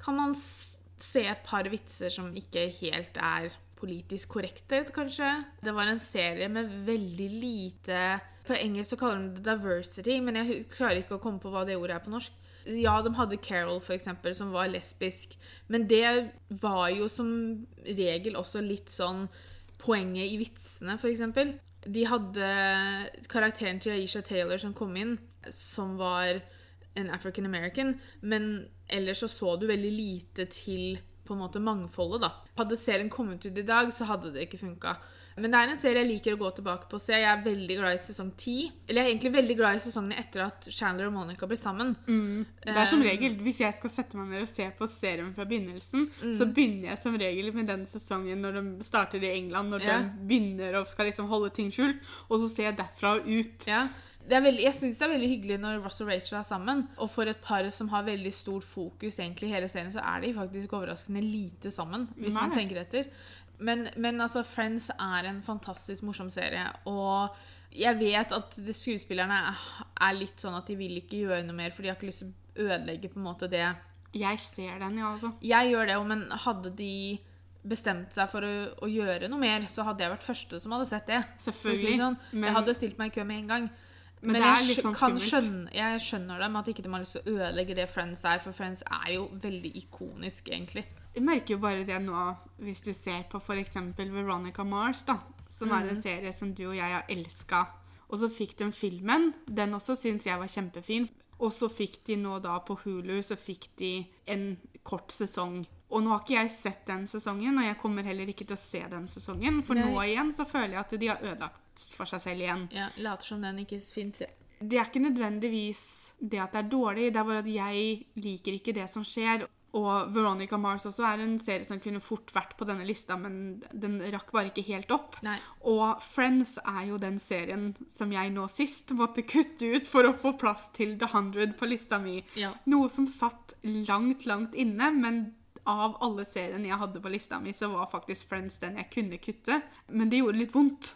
kan man se et par vitser som ikke helt er politisk korrekte, kanskje. Det var en serie med veldig lite På engelsk så kaller de det diversity, men jeg klarer ikke å komme på hva det ordet er på norsk. Ja, de hadde Carol, for eksempel, som var lesbisk, men det var jo som regel også litt sånn poenget i vitsene, for eksempel. De hadde karakteren til Aisha Taylor som kom inn, som var en African American, men ellers så så du veldig lite til på en måte mangfoldet, da. Hadde serien kommet ut i dag, så hadde det ikke funka. Men det er en serie jeg liker å gå tilbake på og se. Jeg er veldig glad i sesong 10. Eller jeg er egentlig veldig glad i sesongene etter at Chandler og Monica ble sammen. Det er som Um, regel, Hvis jeg skal sette meg ned og se på serien fra begynnelsen, Mm. så begynner jeg som regel med den sesongen når de starter i England, når Ja. de begynner og skal liksom holde ting skjult, og så ser jeg derfra og ut. Ja. Veldig, jeg syns det er veldig hyggelig når Ross og Rachel er sammen. Og for et par som har veldig stort fokus egentlig i hele serien, så er de faktisk overraskende lite sammen, hvis er man tenker etter. Men, men altså, Friends er en fantastisk morsom serie, og jeg vet at skuespillerne er- litt sånn at de vil ikke gjøre noe mer, for de har ikke lyst til å ødelegge på en måte det Jeg ser den, ja, altså. Jeg gjør det men hadde de bestemt seg for å, å gjøre noe mer, så hadde jeg vært første som hadde sett det Selvfølgelig. Sånn. Men- Jeg hadde stilt meg i kø med en gang. Men Men, det er jeg, sånn kan skjønne, jeg skjønner dem, at ikke de har lyst til å ødelegge det Friends er, for Friends er jo veldig ikonisk, egentlig. Jeg merker jo bare det nå, hvis du ser på f.eks. Veronica Mars, da, som er Mm. en serie som du og jeg har elska. Og så fikk de filmen. Den også syns jeg var kjempefin. Og så fikk de nå da på Hulu så fikk de en kort sesong. Og nå har ikke jeg sett den sesongen, og jeg kommer heller ikke til å se den sesongen. For Nei. nå igjen så føler jeg at de har ødelagt for seg selv igjen. Ja, Later som den ikke fins. Det er ikke nødvendigvis det at det er dårlig, det er bare at jeg liker ikke det som skjer. Og Veronica Mars også er en serie som kunne fort vært på denne lista, men den rakk bare ikke helt opp. Nei. Og Friends er jo den serien som jeg nå sist måtte kutte ut for å få plass til The 100 på lista mi. Ja. Noe som satt langt, langt inne, men av alle seriene jeg hadde på lista mi, så var faktisk Friends den jeg kunne kutte. Men det gjorde litt vondt.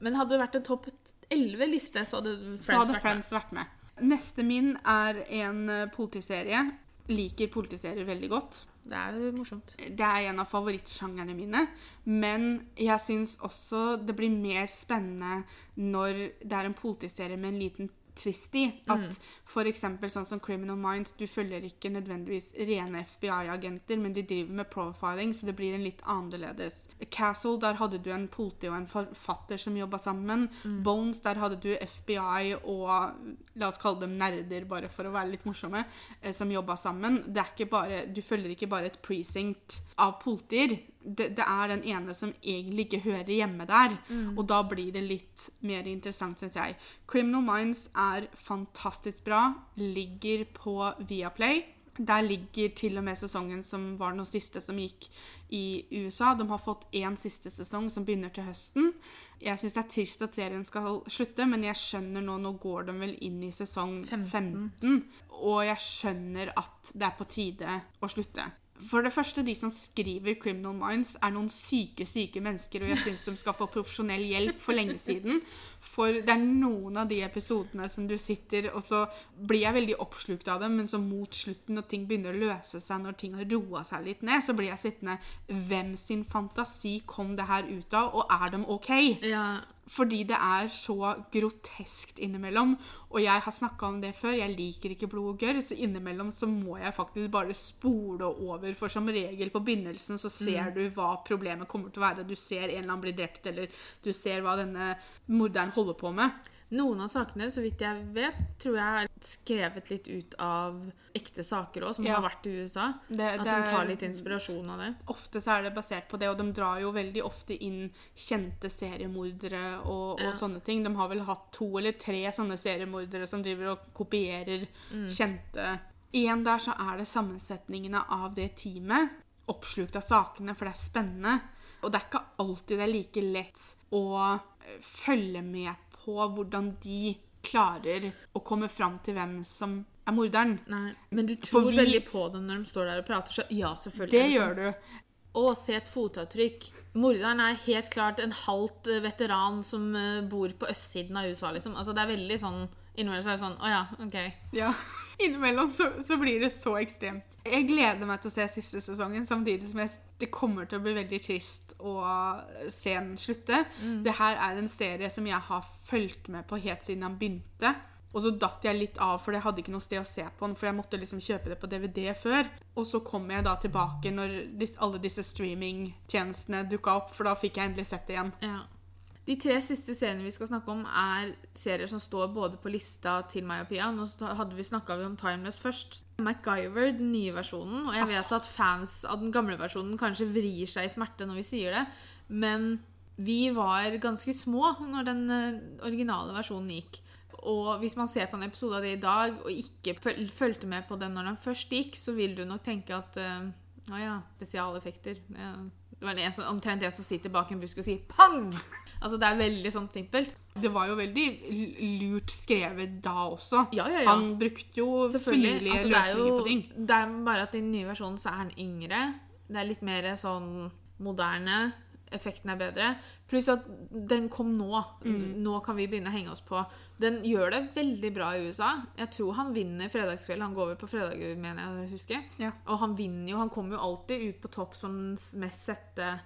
Men hadde det vært en topp 11-liste, så hadde Friends så hadde vært med. Friends vært med. Neste min er en eh, politiserie. Liker politiserier veldig godt. Det er jo morsomt. Det er en av favorittsjangerne mine. Men jeg syns også det blir mer spennende når det er en politiserie med en liten twist i. At for eksempel sånn som Criminal Minds, du følger ikke nødvendigvis rene FBI-agenter, men de driver med profiling, så det blir en litt annerledes. Castle, der hadde du en politi og en forfatter som jobba sammen. Bones, der hadde du FBI og la oss kalle dem nerder, bare for å være litt morsomme, eh, som jobba sammen. Det er ikke bare, du følger ikke bare et precinct av politier. Det, det er den ene som egentlig ikke hører hjemme der. Og da blir det litt mer interessant, syns jeg. Criminal Minds er fantastisk bra. Ligger på Viaplay. Der ligger til og med sesongen som var den siste som gikk i USA. De har fått én siste sesong som begynner til høsten. Jeg syns det er trist at serien skal slutte, men jeg skjønner nå Nå går de vel inn i sesong 15. Og jeg skjønner at det er på tide å slutte. For det første, de som skriver Criminal Minds, er noen syke, syke mennesker, og jeg syns de skal få profesjonell hjelp for lenge siden. For det er noen av de episodene som du sitter, og så blir jeg veldig oppslukt av dem, men så mot slutten, når ting begynner å løse seg, når ting har roa seg litt ned, så blir jeg sittende Hvem sin fantasi kom det her ut av, og er de OK? Ja, Fordi det er så groteskt innimellom. Og jeg har snakka om det før, jeg liker ikke blod og gørr, så innimellom så må jeg faktisk bare spole over, for som regel på begynnelsen så ser du hva problemet kommer til å være. Du ser en eller annen bli drept, eller du ser hva denne morderen holder på med. Noen av sakene, så vidt jeg vet, tror jeg er skrevet litt ut av ekte saker òg, som Ja. har vært i USA. Det- At de tar litt inspirasjon av det. Ofte så er det basert på det, og de drar jo veldig ofte inn kjente seriemordere og, og Ja. sånne ting. De har vel hatt to eller tre sånne seriemordere som driver og kopierer kjente Igjen der så er det sammensetningene av det teamet, oppslukt av sakene, for det er spennende. Og det er ikke alltid det er like lett å følge med på hvordan de klarer å komme fram til hvem som er morderen. Nei, Men du tror vi- veldig på dem når de står der og prater, så ja, selvfølgelig. Det gjør sånn. du. Å, se et fotavtrykk. Morderen er helt klart en halvt eh, veteran som eh, bor på østsiden av USA, liksom. Altså, det er veldig sånn Innimellom så er det sånn Å ja, OK. Ja. Innimellom så, så blir det så ekstremt. Jeg gleder meg til å se siste sesongen, samtidig som jeg, det kommer til å bli veldig trist å se den slutte. Det her er en serie som jeg har fulgt med på helt siden han begynte. Og så datt jeg litt av, for jeg hadde ikke noe sted å se på den, for jeg måtte liksom kjøpe det på DVD før. Og så kom jeg da tilbake når alle disse streamingtjenestene dukka opp, for da fikk jeg endelig sett det igjen. Ja. De tre siste seriene vi skal snakke om, er serier som står både på lista til meg og Pia. Nå hadde vi snakka om Timeless først. MacGyver, den nye versjonen. Og jeg vet at fans av den gamle versjonen kanskje vrir seg i smerte når vi sier det, men vi var ganske små når den eh, originale versjonen gikk. Og hvis man ser på en episode av det i dag, og ikke føl- fulgte med på den når den først gikk, så vil du nok tenke at uh, Å ja, spesialeffekter. Ja. Det var en som, omtrent en som sitter bak en busk og sier 'pang'! Altså, det er veldig sånn simpelt. Det var jo veldig lurt skrevet da også. Ja, ja, ja. Han brukte jo Selvfølgelig. Altså, er løsninger jo på ting. det er bare at i den nye versjonen så er han yngre. Det er litt mer sånn moderne. Effekten er bedre. Pluss at den kom nå. Mm. Nå kan vi begynne å henge oss på. Den gjør det veldig bra i USA. Jeg tror han vinner fredagskveld. Han går over på fredager, mener jeg å huske. Ja. Og han vinner jo. Han kommer jo alltid ut på topp som mest sette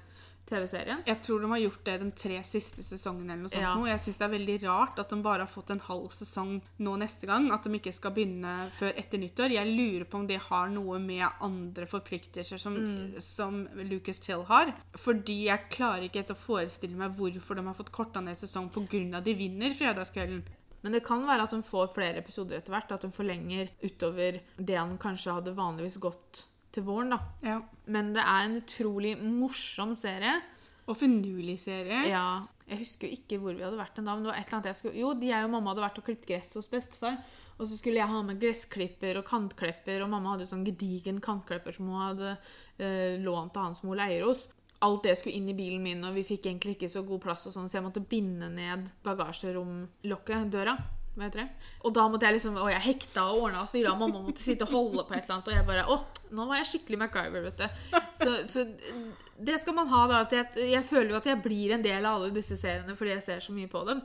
TV-serien. Jeg tror de har gjort det de tre siste sesongene. eller noe sånt Ja. nå. Jeg synes det er veldig rart at de bare har fått en halv sesong nå neste gang. At de ikke skal begynne før etter nyttår. Jeg lurer på om det har noe med andre forpliktelser som, Mm. som Lucas Till har. Fordi jeg klarer ikke helt å forestille meg hvorfor de har fått korta ned sesong pga. de vinner fredagskvelden. Men det kan være at de får flere episoder etter hvert. At de forlenger utover det han kanskje hadde vanligvis gått til våren, da. Ja. Men det er en utrolig morsom serie. Og finurlig serie. Ja, Jeg husker jo ikke hvor vi hadde vært en dag. men det var et eller annet jeg skulle... Jo, jeg og mamma hadde vært og klippet gress hos bestefar. Og så skulle jeg ha med gressklipper og kantklipper, og mamma hadde sånn gedigen kantklipper som hun hadde eh, lånt av han som hun leier hos. Alt det skulle inn i bilen min, og vi fikk egentlig ikke så god plass, og sånn, så jeg måtte binde ned bagasjeromlokket, døra. Hva heter det? Og da måtte jeg liksom, og jeg hekta og ordna og styra, og mamma måtte sitte og holde på et eller annet. Og jeg bare Å, nå var jeg skikkelig MacGyver, vet du. Så, så det skal man ha, da. At jeg, jeg føler jo at jeg blir en del av alle disse seriene fordi jeg ser så mye på dem.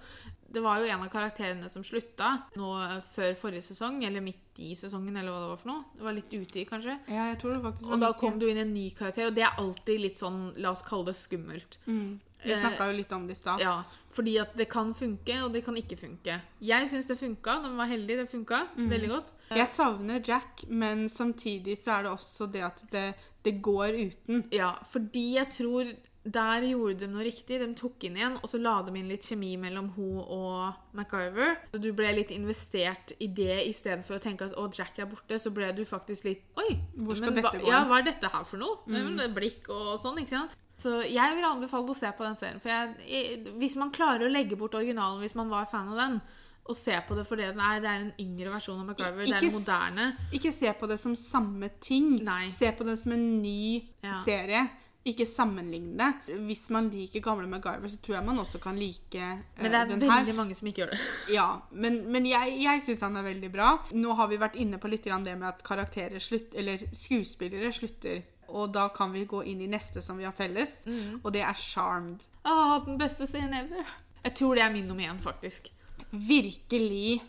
Det var jo en av karakterene som slutta nå før forrige sesong, eller midt i sesongen, eller hva det var for noe. Det var litt uti, kanskje. Ja, jeg tror det faktisk var Og da kom det jo inn en ny karakter, og det er alltid litt sånn, la oss kalle det skummelt. mm. Vi snakka jo litt om det i stad. Ja, fordi at det kan funke, og det kan ikke funke. Jeg syns det funka. Den var heldig. Det funka veldig godt. Jeg savner Jack, men samtidig så er det også det at det, det går uten. Ja, fordi jeg tror der gjorde de noe riktig. De tok inn igjen, og så la de inn litt kjemi mellom hun og MacGyver. Så du ble litt investert i det istedenfor å tenke at å, Jack er borte. Så ble du faktisk litt Oi, Hvor skal men dette gå? Ja, hva er dette her for noe? Mm. Blikk og sånn, ikke sant? Så jeg vil anbefale å se på den serien. For jeg, jeg, hvis man klarer å legge bort originalen hvis man var fan av den, og se på det for det den er, det er en yngre versjon av MacGyver, det er en moderne Ikke se på det som samme ting. Nei. Se på det som en ny Ja. serie. Ikke sammenligne det. Hvis man liker gamle MacGyver, så tror jeg man også kan like den her. Men det er veldig her. mange som ikke gjør det. Ja, men, men jeg, jeg syns han er veldig bra. Nå har vi vært inne på litt grann det med at karakterer slutter, eller skuespillere slutter. Og da kan vi gå inn i neste som vi har felles, Mm. og det er Charmed. Å, den beste serien ever. Jeg tror det er min nummer én, faktisk. Virkelig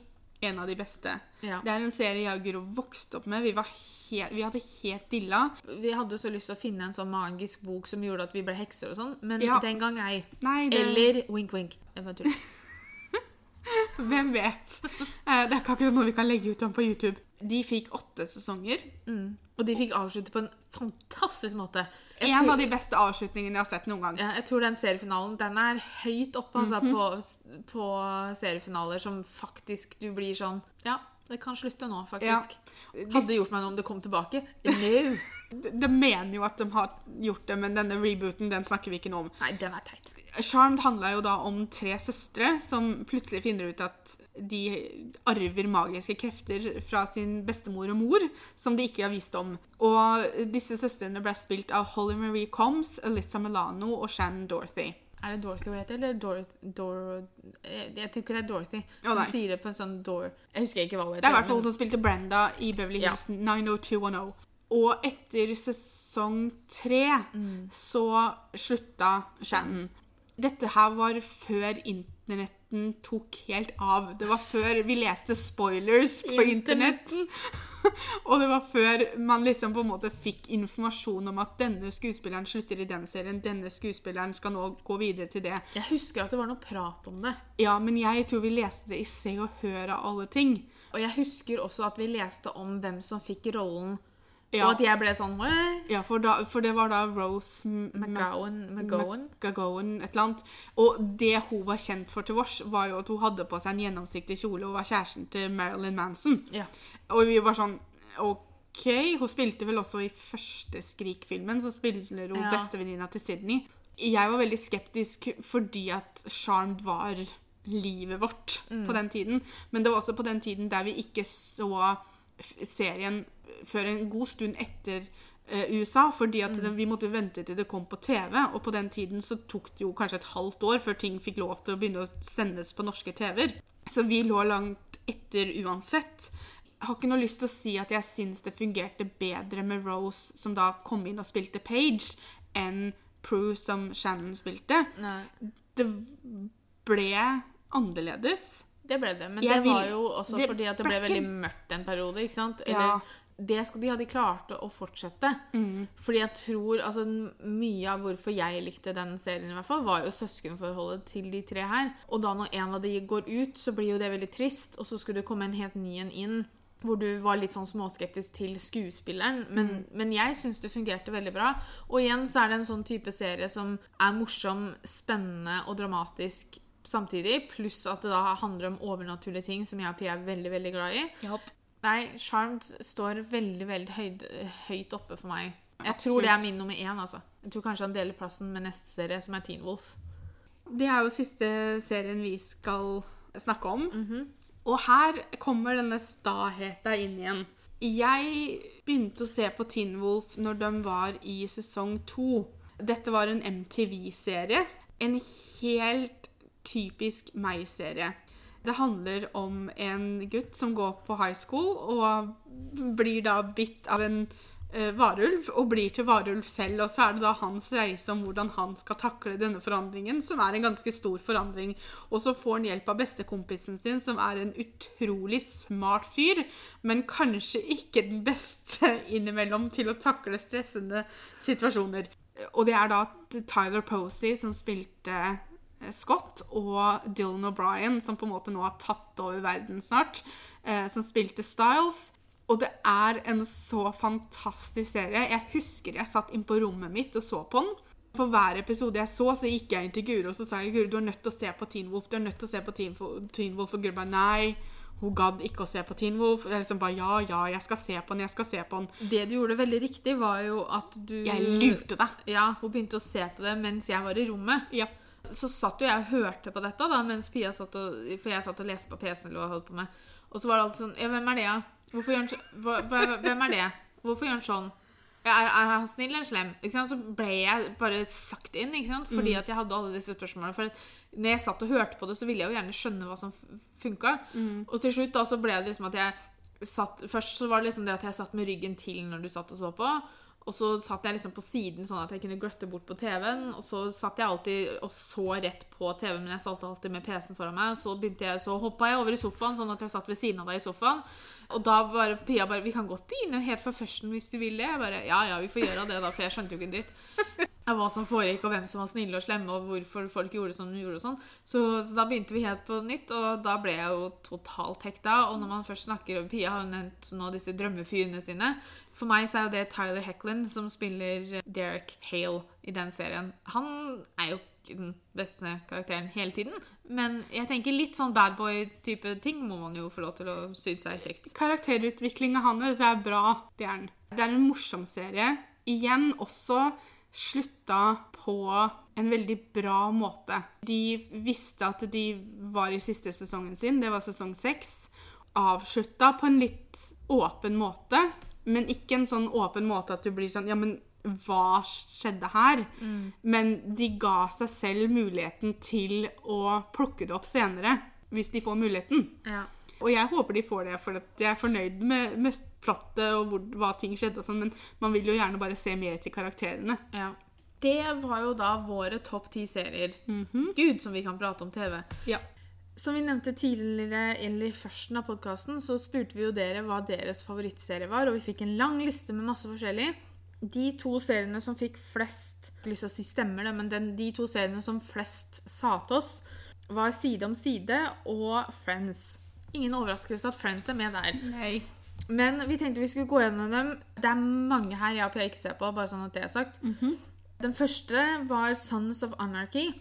en av de beste. Ja. Det er en serie jeg og Guro vokste opp med. Vi, var helt, vi hadde helt dilla. Vi hadde så lyst til å finne en sånn magisk bok som gjorde at vi ble hekser og sånn, men Ja. den gang ei. Nei, det, Eller wink, wink. Hvem vet? Eh, Det er ikke akkurat noe vi kan legge ut om på YouTube. De fikk åtte sesonger. Mm. Og de fikk avslutte på en fantastisk måte. Jeg En tror, av de beste avslutningene jeg har sett noen gang. ja, jeg tror den seriefinalen den er høyt oppe altså, Mhm. på, på seriefinaler som faktisk du blir sånn Ja, det kan slutte nå, faktisk. Hadde gjort meg noe om det kom tilbake. No. De, de mener jo at de har gjort det, men denne rebooten den snakker vi ikke noe om. Nei, den er teit. Charmed handla jo da om tre søstre som plutselig finner ut at de arver magiske krefter fra sin bestemor og mor, som de ikke har visst om. Og disse søstrene ble spilt av Holly Marie Combs, Alyssa Milano og Shannon Dorothy. Er det Dorothy hun heter, eller Dor... Dor jeg, jeg tenker det er Dorothy. Hun oh, sier det på en sånn Dor... Jeg husker ikke hva hun heter. Det er i hvert fall hun som spilte Brenda i Beverly Ja. Hills 90210. Og etter sesong tre så slutta Shannon. Dette her var før internetten tok helt av. Det var før vi leste spoilers på internett. Og det var før man liksom på en måte fikk informasjon om at denne skuespilleren slutter i den serien, denne skuespilleren skal nå gå videre til det. Jeg husker at det var noe prat om det. Ja, men jeg tror vi leste det i Se og Hør av alle ting. Og jeg husker også at vi leste om hvem som fikk rollen, Ja. og at jeg ble sånn «What? Ja, for, da, for det var da Rose McGowan, McGowan? McGowan, et eller annet. Og det hun var kjent for til vårs, var jo at hun hadde på seg en gjennomsiktig kjole og var kjæresten til Marilyn Manson. Ja. Og vi var sånn OK. Hun spilte vel også i første Skrik-filmen, så spiller hun Ja. bestevenninna til Sydney. Jeg var veldig skeptisk fordi at Charmed var livet vårt Mm. på den tiden. Men det var også på den tiden der vi ikke så serien før en god stund etter eh, USA, fordi at den, vi måtte vente til det kom på TV, og på den tiden så tok det jo kanskje et halvt år før ting fikk lov til å begynne å sendes på norske TV-er. Så vi lå langt etter uansett. Jeg har ikke noe lyst til å si at jeg syns det fungerte bedre med Rose, som da kom inn og spilte Page, enn Prue, som Shannon spilte. Nei, Det ble annerledes. det ble det. Men det vil- var jo også det fordi at det ble veldig mørkt en periode, ikke sant? Ja. Det skal, de hadde klart å fortsette. Fordi jeg tror altså, Mye av hvorfor jeg likte den serien, i hvert fall, var jo søskenforholdet til de tre her. Og da når en av de går ut, så blir jo det veldig trist, og så skulle det komme en helt ny en inn. Hvor du var litt sånn småskeptisk til skuespilleren. Men, men jeg syns det fungerte veldig bra. Og igjen så er det en sånn type serie som er morsom, spennende og dramatisk samtidig. Pluss at det da handler om overnaturlige ting som jeg og Pia er veldig veldig glad i. Nei, Charmed står veldig, veldig høyd, høyt oppe for meg. Jeg Absolutt. tror det er min nummer én, altså. Jeg tror kanskje han deler plassen med neste serie, som er Teen Wolf. Det er jo siste serien vi skal snakke om. Mhm. Og her kommer denne staheta inn igjen. Jeg begynte å se på Teen Wolf når de var i sesong to. Dette var en MTV-serie. En helt typisk meg-serie. Det handler om en gutt som går på high school og blir da bitt av en eh, varulv og blir til varulv selv. Og så er det da hans reise om hvordan han skal takle denne forandringen, som er en ganske stor forandring. Og så får han hjelp av bestekompisen sin, som er en utrolig smart fyr, men kanskje ikke den beste innimellom til å takle stressende situasjoner. Og det er da Tyler Posey som spilte Scott, og Dylan O'Brien, som på en måte nå har tatt over verden snart, eh, som spilte Styles. Og det er en så fantastisk serie. Jeg husker jeg satt inn på rommet mitt og så på den. For hver episode jeg så, så gikk jeg inn til Guro og så sa jeg, Guro, du er nødt til å se på Teen Wolf. Du er nødt til å se på Teen, Teen Wolf. Og Guro bare nei. Hun gadd ikke å se på Teen Wolf. Jeg liksom bare ja, ja, jeg skal se på den, jeg skal se på den. Det du gjorde veldig riktig, var jo at du Jeg lurte deg. Ja, hun begynte å se på det mens jeg var i rommet. Ja. Så satt jo jeg og hørte på dette, da, mens Pia satt og For jeg satt og leste på PC-en eller holdt på med. Og så var det alltid sånn Ja, hvem er det, da? Hvorfor gjør han så hva, hva, Hvem er det? Hvorfor gjør han sånn? Er, er han snill eller slem? Så ble jeg bare sagt inn, ikke sant? fordi at jeg hadde alle disse spørsmålene. For når jeg satt og hørte på det, så ville jeg jo gjerne skjønne hva som funka. Og til slutt da så ble det liksom at jeg satt Først så var det liksom det at jeg satt med ryggen til når du satt og så på. Og så satt jeg liksom på siden sånn at jeg kunne gløtte bort på TV-en. Og så satt jeg alltid og så rett på TV-en, men jeg satt alltid med PC-en foran meg. Så, jeg, så hoppa jeg over i sofaen, sånn at jeg satt ved siden av deg i sofaen. Og da bare Pia bare 'Vi kan godt begynne helt fra førsten hvis du vil det.' Jeg bare 'Ja, ja, vi får gjøre det, da', for jeg skjønte jo ikke en dritt av hva som foregikk, og hvem som var snille og slemme, og hvorfor folk gjorde sånn de gjorde og sånn. Så, så da begynte vi helt på nytt, og da ble jeg jo totalt hekta. Og når man først snakker om Pia har jo nevnt nå disse drømmefyrene sine. For meg så er jo det Tyler Heckland som spiller Derek Hale i den serien. Han er jo den beste karakteren hele tiden, men jeg tenker litt sånn bad boy-type ting må man jo få lov til å synes er kjekt. Karakterutviklinga hans er bra. Det er. Det er en morsom serie. Igjen også slutta på en veldig bra måte. De visste at de var i siste sesongen sin, det var sesong seks. Avslutta på en litt åpen måte, men ikke en sånn åpen måte at du blir sånn Ja, men hva skjedde her? Men de ga seg selv muligheten til å plukke det opp senere, hvis de får muligheten. Ja. Og jeg håper de får det, for jeg er fornøyd med, med plattet og hvor, hva ting skjedde og sånn, men man vil jo gjerne bare se mer til karakterene. Ja. Det var jo da våre topp ti serier. Gud, som vi kan prate om TV. Ja. Som vi nevnte tidligere, eller i førsten av podkasten, så spurte vi jo dere hva deres favorittserie var, og vi fikk en lang liste med masse forskjellig. De to seriene som fikk flest lyst til å si stemmer det, men den, de to seriene som flest sa til oss, var Side om side og Friends. Ingen overraskelse at Friends er med der. Nei. Men vi tenkte vi skulle gå gjennom dem. Det er mange her jeg og Pia ikke ser på, bare sånn at det er sagt. Den første var Sons of Anarchy.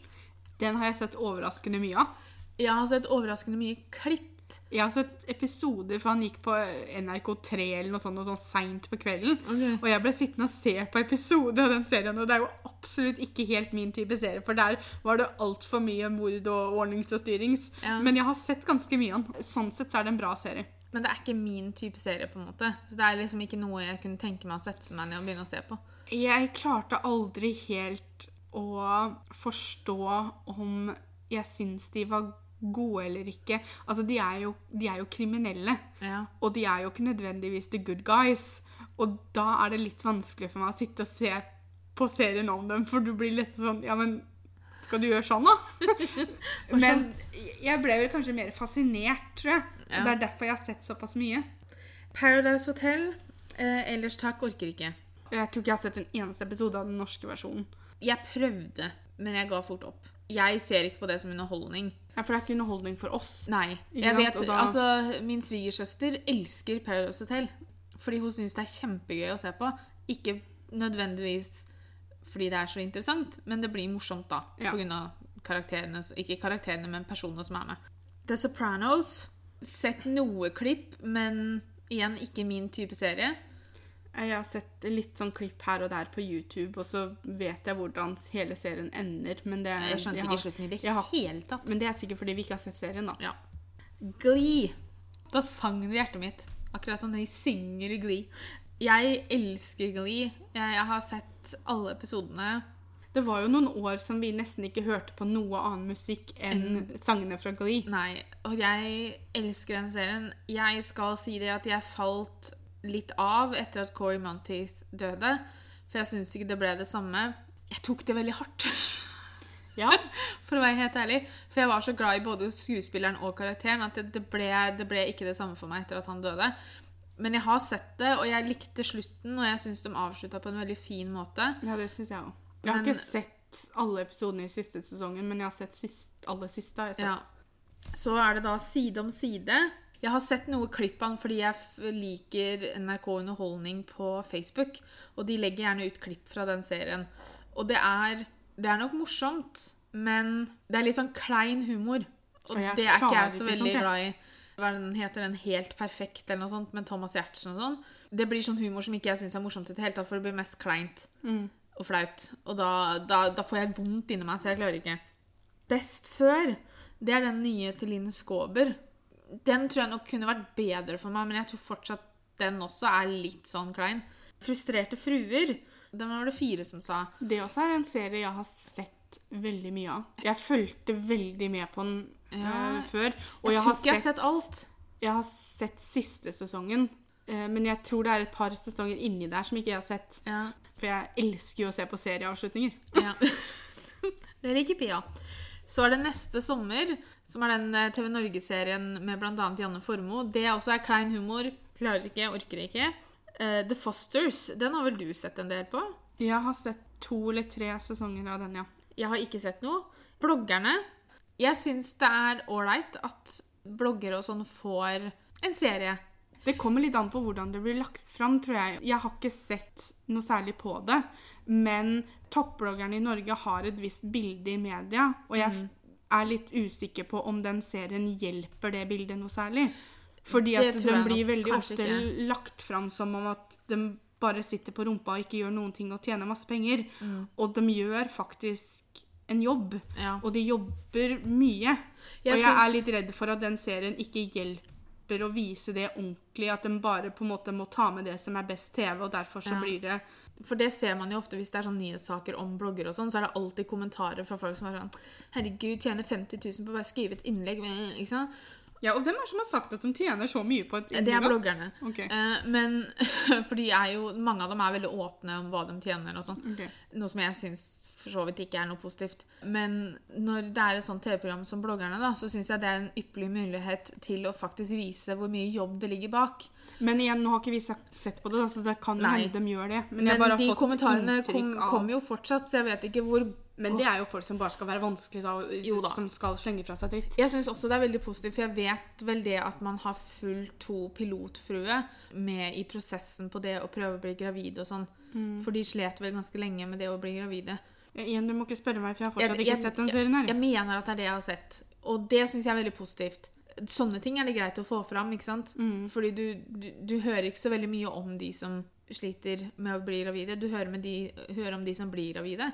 Den har jeg sett overraskende mye av. Jeg har sett overraskende mye klipp. Jeg har sett episoder, for han gikk på NRK3 eller noe sånt, noe sånn seint på kvelden. Okay. Og jeg ble sittende og se på episoder av den serien, og det er jo absolutt ikke helt min type serie, for der var det altfor mye mord og ordnings og styrings. Ja. Men jeg har sett ganske mye av den. Sånn sett så er det en bra serie. Men det er ikke min type serie, på en måte. Så det er liksom ikke noe jeg kunne tenke meg å sette meg ned og begynne å se på. Jeg klarte aldri helt å forstå om jeg syns de var gode eller ikke. Altså, de er jo, de er jo kriminelle. Ja. Og de er jo ikke nødvendigvis the good guys. Og da er det litt vanskelig for meg å sitte og se på serien om dem, for du blir litt sånn Ja, men skal du gjøre sånn, da? men jeg ble vel kanskje mer fascinert, tror jeg. Ja. Og det er derfor jeg har sett såpass mye. Paradise Hotel. Eh, ellers takk, orker ikke. Jeg tror ikke jeg har sett en eneste episode av den norske versjonen. Jeg prøvde, men jeg ga fort opp. Jeg ser ikke på det som underholdning. Ja, For det er ikke underholdning for oss. Nei. Jeg vet, da- altså, Min svigersøster elsker Paradise Hotel. Fordi hun syns det er kjempegøy å se på. Ikke nødvendigvis fordi det er så interessant, men det blir morsomt da. Ja. Av karakterene, ikke karakterene, men personene som er med. The Sopranos. Sett noe klipp, men Igjen ikke min type serie. Jeg har sett litt sånn klipp her og der på YouTube, og så vet jeg hvordan hele serien ender. Men det, Jeg skjønte har- ikke slutten i det jeg har- hele tatt. Men det er sikkert fordi vi ikke har sett serien, da. Ja. Glee. Da sang det i hjertet mitt. Akkurat som de synger i Glee. Jeg elsker Glee. Jeg, jeg har sett alle episodene. Det var jo noen år som vi nesten ikke hørte på noe annen musikk enn sangene fra Glee. Nei, og jeg elsker den serien. Jeg skal si det at jeg falt litt av etter at Corey Monteith døde. For jeg syns ikke det ble det samme. Jeg tok det veldig hardt. Ja. For å være helt ærlig. For jeg var så glad i både skuespilleren og karakteren at det, ble, det ble ikke det samme for meg etter at han døde. Men jeg har sett det, og jeg likte slutten, og jeg syns de avslutta på en veldig fin måte. Ja, det syns jeg òg. Jeg har Men- ikke sett alle episodene i siste sesongen, men jeg har sett sist, alle siste. har jeg sett. Ja. Så er det da Side om side. Jeg har sett noe klipp av den fordi jeg liker NRK Underholdning på Facebook. Og de legger gjerne ut klipp fra den serien. Og det er, det er nok morsomt, men det er litt sånn klein humor. Og Og det er ikke jeg så veldig glad i. Hva er den heter? Den Helt perfekt eller noe sånt med Thomas Giertsen og sånn. Det blir sånn humor som ikke jeg syns er morsomt i det hele tatt, for det blir mest kleint Mm. og flaut. Og da, da, da får jeg vondt inni meg, så jeg klarer ikke. Best før, det er den nye til Line Skåber. Den tror jeg nok kunne vært bedre for meg, men jeg tror fortsatt den også er litt sånn klein. Frustrerte fruer. Den var det fire som sa. Det også er en serie jeg har sett veldig mye av. Jeg fulgte veldig med på den Ja. eh, før. Og Jeg, jeg, tror har ikke jeg har sett, sett alt. jeg har sett siste sesongen. Uh, Men jeg tror det er et par sesonger inni der som ikke jeg har sett. Ja. For jeg elsker jo å se på serieavslutninger. ja. det liker Pia. Så er det neste sommer, som er den eh, TV Norge-serien med bl.a. Janne Formoe. Det også er klein humor. Klarer ikke, orker ikke. Uh, The Fosters, den har vel du sett en del på? Jeg har sett to eller tre sesonger av den, ja. Jeg har ikke sett noe. Bloggerne. Jeg syns det er ålreit at bloggere og sånn får en serie. Det kommer litt an på hvordan det blir lagt fram, tror jeg. Jeg har ikke sett noe særlig på det, men toppbloggerne i Norge har et visst bilde i media, og jeg Mm. Er litt usikker på om den serien hjelper det bildet noe særlig. Fordi at den blir veldig ofte ikke. lagt fram som om at de bare sitter på rumpa og ikke gjør noen ting og tjener masse penger. Mm. Og de gjør faktisk en jobb. Ja. Og de jobber mye. Jeg og jeg er litt redd for at den serien ikke hjelper å vise det ordentlig. At de bare på en måte må ta med det som er best TV, og derfor så Ja. blir det For det ser man jo ofte hvis det er sånn nyhetssaker om blogger og sånn, så er det alltid kommentarer fra folk som er sånn Herregud, tjener 50 000 på å bare skrive et innlegg. Ikke sant? Ja, og hvem er det som har sagt at de tjener så mye på et innlegg? Det er bloggerne. Okay. Eh, men For de er jo Mange av dem er veldig åpne om hva de tjener og sånn. Okay. Noe som jeg syns for så vidt ikke er noe positivt. Men når det er et sånt TV-program som bloggerne, da, så syns jeg det er en ypperlig mulighet til å faktisk vise hvor mye jobb det ligger bak. Men igjen, nå har ikke vi sett på det, så det kan jo Nei. hende de gjør det. Men, Men, jeg bare har de fått kommentarene inntrykk kom, av kommer jo fortsatt, så jeg vet ikke hvor Men det er jo folk som bare skal være vanskelig, da, Jo da. som skal slenge fra seg dritt. Jeg syns også det er veldig positivt, for jeg vet vel det at man har fulgt to pilotfrue med i prosessen på det å prøve å bli gravid og sånn. Mm. For de slet vel ganske lenge med det å bli gravide. Igjen, du må ikke spørre meg, for jeg har fortsatt ikke jeg- sett den serien her. Jeg mener at det er det jeg har sett. Og det syns jeg er veldig positivt. Sånne ting er det greit å få fram, ikke sant? Mm. Fordi du, du, du hører ikke så veldig mye om de som sliter med å bli gravide. Du hører, med de, hører om de som blir gravide.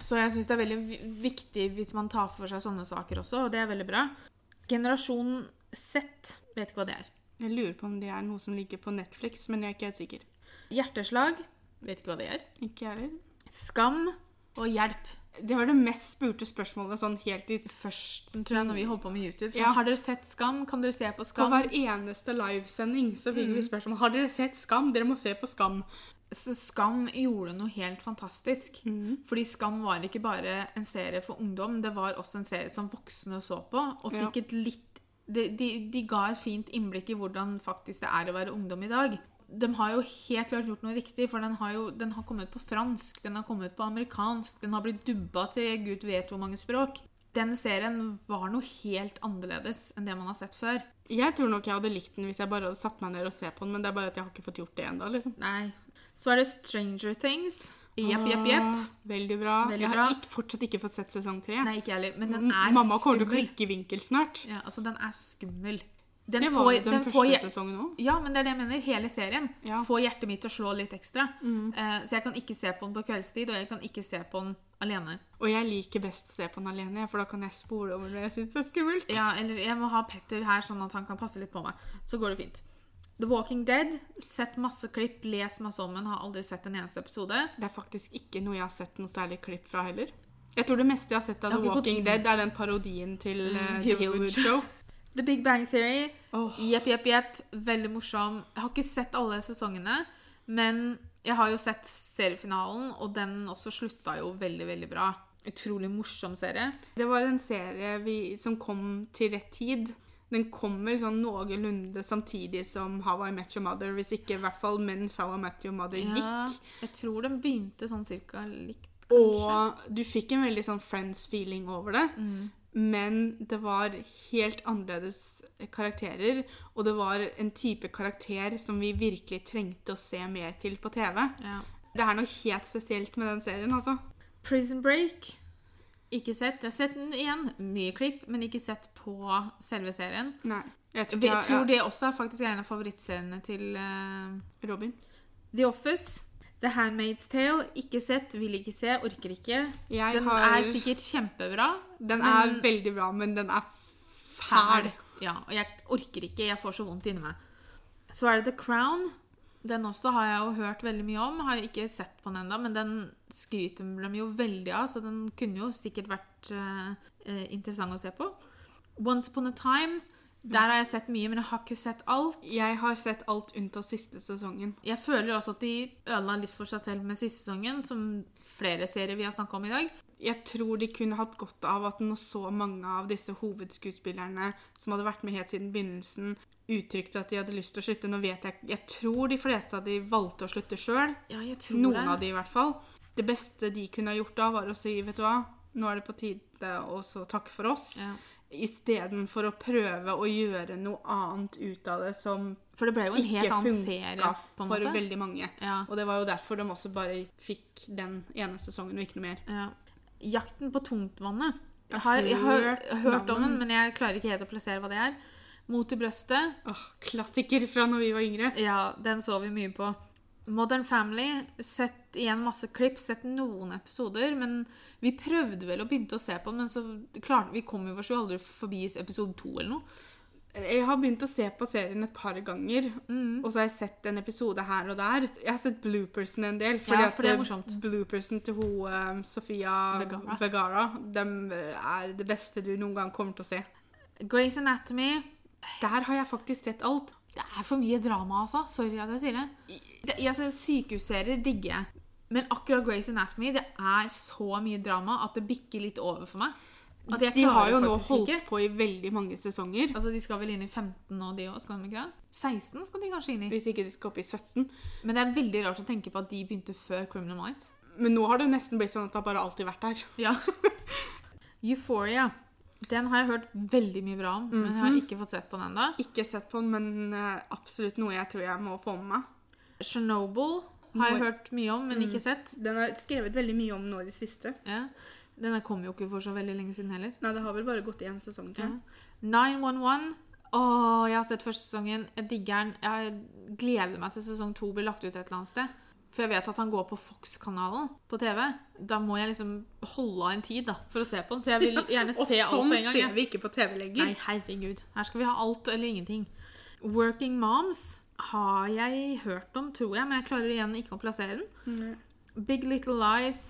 Så jeg syns det er veldig viktig hvis man tar for seg sånne saker også, og det er veldig bra. Generasjon Z, vet ikke hva det er. Jeg lurer på om det er noe som ligger på Netflix, men jeg er ikke helt sikker. Hjerteslag, vet ikke hva det er. Ikke jeg heller. Skam og hjelp. Det var det mest spurte spørsmålet sånn helt i Først, tror jeg, når vi holdt på med YouTube. Så Ja. Har dere sett Skam? Kan dere se på Skam? På hver eneste livesending så fikk vi spørsmål Har dere sett Skam. Dere må se på Skam. Skam gjorde noe helt fantastisk. Fordi Skam var ikke bare en serie for ungdom, det var også en serie som voksne så på. Og Ja. et litt de, de, de ga et fint innblikk i hvordan faktisk det er å være ungdom i dag. De har jo helt klart gjort noe riktig, for den har jo den har kommet på fransk, den har kommet på amerikansk, den har blitt dubba til gud vet hvor mange språk. Den serien var noe helt annerledes enn det man har sett før. Jeg tror nok jeg hadde likt den hvis jeg bare hadde satt meg ned og sett på den, men det er bare at jeg har ikke fått gjort det ennå. Liksom. Nei. Så er det Stranger Things. Jepp, jepp, jepp. Ah, Veldig bra. Veldig jeg bra. har ikke, fortsatt ikke fått sett sesong tre. Nei, ikke jeg heller. Men den er Mamma kommer til å klikke vinkel snart. Ja, altså, den er skummel. Den Det var får- den, den første sesongen òg. Ja, men det er det jeg mener. Hele serien Ja. får hjertet mitt til å slå litt ekstra. Mm. Uh, så jeg kan ikke se på den på kveldstid, og jeg kan ikke se på den alene. Og jeg liker best å se på den alene, for da kan jeg spole over det jeg syns er skummelt. Ja, eller jeg må ha Petter her, sånn at han kan passe litt på meg. Så går det fint. The Walking Dead. Sett masse klipp, les masse om den. Har aldri sett en eneste episode. Det er faktisk ikke noe jeg har sett noe særlig klipp fra heller. Jeg tror det meste jeg har sett av The Walking. Dead, er den parodien til uh, The Hillwood Show. The Big Bang Theory. Jepp, jepp, jepp. Veldig morsom. Jeg har ikke sett alle sesongene, men jeg har jo sett seriefinalen, og den også slutta jo veldig, veldig bra. Utrolig morsom serie. Det var en serie vi, som kom til rett tid. Den kom vel sånn noenlunde samtidig som How I Met Your Mother, hvis ikke i hvert fall mens How I Met Your Mother Ja, gikk. jeg tror den begynte sånn cirka likt, kanskje. Og du fikk en veldig sånn Friends-feeling over det. Mm. Men det var helt annerledes karakterer, og det var en type karakter som vi virkelig trengte å se mer til på TV. Ja. Det er noe helt spesielt med den serien, altså. Prison Break. Ikke sett. Jeg har sett den igjen. Mye klipp, men ikke sett på selve serien. Nei. Jeg tror, Jeg jeg tror det også er faktisk en av favorittseriene til uh, Robin. The Office. The Handmaid's Tale. Ikke sett, vil ikke se, orker ikke. Jeg Den har, er sikkert kjempebra. Den men- er veldig bra, men den er fæl. Ja, og jeg orker ikke. Jeg får så vondt inni meg. Så er det The Crown. Den også har jeg jo hørt veldig mye om. Har ikke sett på den ennå, men den skryter de jo veldig av, så den kunne jo sikkert vært eh, interessant å se på. Once Upon a Time. Der har jeg sett mye, men jeg har ikke sett alt. Jeg har sett alt unntatt siste sesongen. Jeg føler også at de ødela litt for seg selv med siste sesongen, som flere serier vi har snakka om i dag. Jeg tror de kunne hatt godt av at når så mange av disse hovedskuespillerne som hadde vært med helt siden begynnelsen, uttrykte at de hadde lyst til å slutte. Nå vet jeg Jeg tror de fleste av de valgte å slutte sjøl. Ja, Noen det. av de i hvert fall. Det beste de kunne ha gjort da, var å si, vet du hva, nå er det på tide å så takke for oss. Ja. Istedenfor å prøve å gjøre noe annet ut av det som For det ble jo en helt ikke annen serie, på en for måte. veldig mange. Ja. Og det var jo derfor de også bare fikk den ene sesongen og ikke noe mer. Ja. Jakten på tungtvannet. Jeg har, jeg har hørt om den, men jeg klarer ikke helt å plassere hva det er. Mot i brøstet. Åh, klassiker fra når vi var yngre. Ja, den så vi mye på. Modern Family. Sett igjen masse klipp, sett noen episoder. Men vi prøvde vel å begynne å se på den, men så klarte vi kom jo oss jo aldri forbi episode to eller noe. Jeg har begynt å se på serien et par ganger, Mm. og så har jeg sett en episode her og der. Jeg har sett bloopersen en del, fordi Ja, for det er morsomt. bloopersen til hun eh, Sofia Vergara. de dem er det beste du noen gang kommer til å se. Grace Anatomy. Der har jeg faktisk sett alt. Det er for mye drama, altså. Sorry at jeg sier det. det jeg ser Sykehusserier digger jeg. Men akkurat Grace Anatomy, det er så mye drama at det bikker litt over for meg. At jeg De har jo nå holdt ikke. på i veldig mange sesonger, Altså, De skal vel inn i 15 nå, de òg? Skal de ikke det? 16 skal de kanskje inn i. hvis ikke de skal opp i 17. Men det er veldig rart å tenke på at de begynte før Criminal Minds. Men nå har det nesten blitt sånn at det har bare alltid vært der. Ja. Euphoria. Den har jeg hørt veldig mye bra om, men jeg har ikke fått sett på den ennå. Ikke sett på den, men eh, absolutt noe jeg tror jeg må få med meg. Chernobyl har jeg hørt mye om, men ikke sett. Den har skrevet veldig mye om nå i det siste. Ja. Denne kom jo ikke for så veldig lenge siden heller. Nei, det har vel bare gått én sesong, tror jeg. Ja. jeg. 911. Åh, jeg har sett første sesongen. Jeg digger den. Jeg gleder meg til sesong to blir lagt ut et eller annet sted. For jeg vet at han går på Fox-kanalen på TV. Da må jeg liksom holde av en tid da, for å se på den. Så jeg vil gjerne Og se alt sånn på en gang. ser vi ikke på TV lenger. Nei, herregud. Her skal vi ha alt eller ingenting. Working Moms har jeg hørt om, tror jeg, men jeg klarer igjen ikke å plassere den. Nei. Big Little Lies.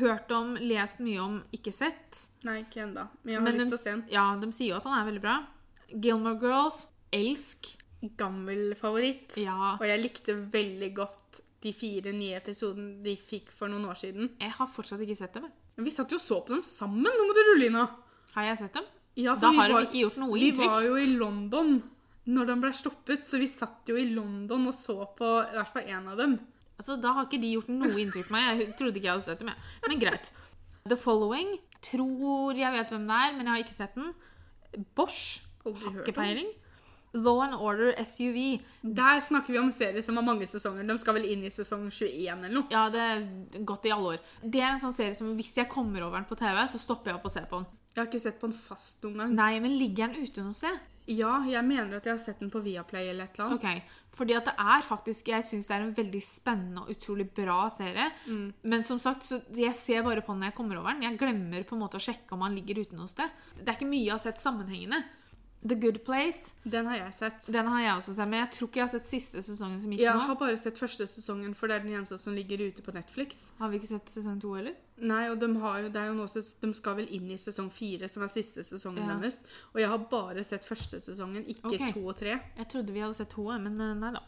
Hørt om, lest mye om, ikke sett. Nei, ikke ennå. Men jeg har Men lyst til å se den. ja, de sier jo at han er veldig bra. Gilmore Girls. Elsk. Gammel favoritt. Ja. Og jeg likte veldig godt de fire nye episodene de fikk for noen år siden. Jeg har fortsatt ikke sett dem. Men vi satt jo og så på dem sammen. Nå må du rulle inn, da. Har jeg sett dem? Ja, Da vi har de ikke gjort noe Vi inntrykk. var jo i London når de ble stoppet, så vi satt jo i London og så på i hvert fall én av dem. Altså, Da har ikke de gjort noe inntrykk på meg. Jeg trodde ikke jeg hadde sett dem. jeg. Men greit. The Following. Tror jeg vet hvem det er, men jeg har ikke sett den. Bosch. Har ikke peiling. Law and Order SUV. Der snakker vi om serier som har mange sesonger. De skal vel inn i sesong 21 eller noe. Ja, det er gått i alle år. Det er en sånn serie som hvis jeg kommer over den på TV, så stopper jeg opp og ser på den. Jeg har ikke sett på den fast noen gang. Nei, men ligger den ute noe sted? Ja, jeg mener at jeg har sett den på Viaplay eller et eller annet. Ok, Fordi at det er faktisk Jeg syns det er en veldig spennende og utrolig bra serie. Mm. Men som sagt, så jeg ser bare på den når jeg kommer over den. Jeg glemmer på en måte å sjekke om han ligger ute noe sted. Det er ikke mye jeg har sett sammenhengende. The Good Place, Den har jeg sett. den har jeg også sett. Men jeg tror ikke jeg har sett siste sesongen som gikk Jeg nå. har bare sett første sesongen, for det er den eneste som ligger ute på Netflix. Har vi ikke sett sesong to heller? Nei, og de, har jo, det jo noe, de skal vel inn i sesong fire, som er siste sesongen Ja. deres. Og jeg har bare sett første sesongen, ikke okay. to og tre. Jeg trodde vi hadde sett to, men eh, nei da.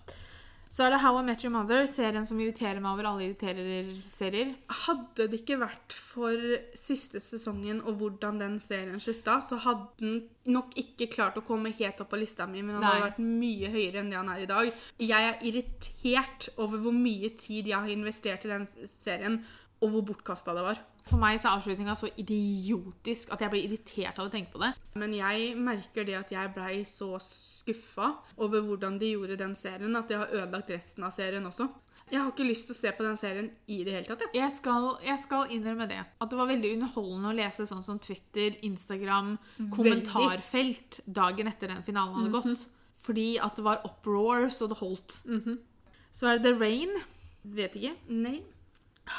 Så er det How I Met Your Mother, serien som irriterer meg over alle irriterer-serier. Hadde det ikke vært for siste sesongen og hvordan den serien slutta, så hadde den nok ikke klart å komme helt opp på lista mi, men han hadde vært mye høyere enn det han er i dag. Jeg er irritert over hvor mye tid jeg har investert i den serien, og hvor bortkasta det var. For meg så er avslutninga så idiotisk at jeg blir irritert av å tenke på det. Men jeg merker det at jeg blei så skuffa over hvordan de gjorde den serien, at det har ødelagt resten av serien også. Jeg har ikke lyst til å se på den serien i det hele tatt. Jeg. Jeg skal, jeg skal innrømme det. At det var veldig underholdende å lese sånn som Twitter, Instagram, kommentarfelt dagen etter den finalen hadde gått. Fordi at det var uproar så det holdt. Så er det The Rain. Vet ikke. Nei.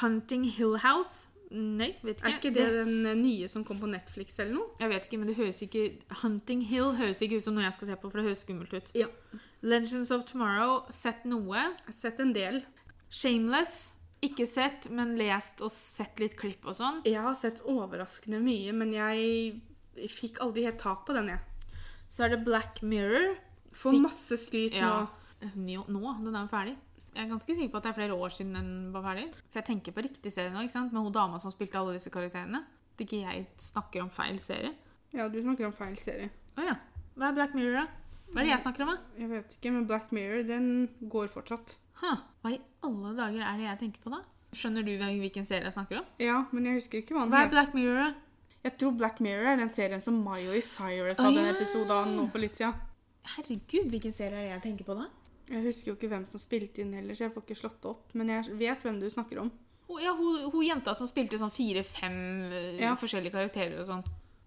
Hunting Hill House. Nei, vet ikke. Er ikke det den eh, nye som kom på Netflix eller noe? Jeg vet ikke, men det høres ikke Hunting Hill høres ikke ut som noe jeg skal se på, for det høres skummelt ut. Ja. Legends of Tomorrow, sett noe. Jeg har sett en del. Shameless, ikke sett, men lest og sett litt klipp og sånn. Jeg har sett overraskende mye, men jeg fikk aldri helt tak på den, jeg. Så er det Black Mirror. Får Fikk- masse skryt Ja. nå. Nå, nå, den er ferdig. Jeg er ganske sikker på at det er flere år siden den var ferdig. For jeg tenker på riktig serie nå, ikke sant? Med hun dama som spilte alle disse karakterene. At ikke jeg snakker om feil serie. Ja, du snakker om feil serie. Å ja. Hva er Black Mirror, da? Hva er det jeg snakker om, da? Jeg vet ikke, men Black Mirror, den går fortsatt. Ha. Hva i alle dager er det jeg tenker på, da? Skjønner du hvilken serie jeg snakker om? Ja, men jeg husker ikke hva den Hva er. Black Mirror, da? Jeg tror Black Mirror er den serien som Miley Cyrus hadde oh, ja. episode av nå for litt siden. Herregud, hvilken serie er det jeg tenker på, da? Jeg husker jo ikke hvem som spilte inn heller, så jeg får ikke slått opp. Men jeg vet hvem du snakker om. Å, ja, hun, hun jenta som spilte sånn fire-fem eh, Ja. forskjellige karakterer og sånn.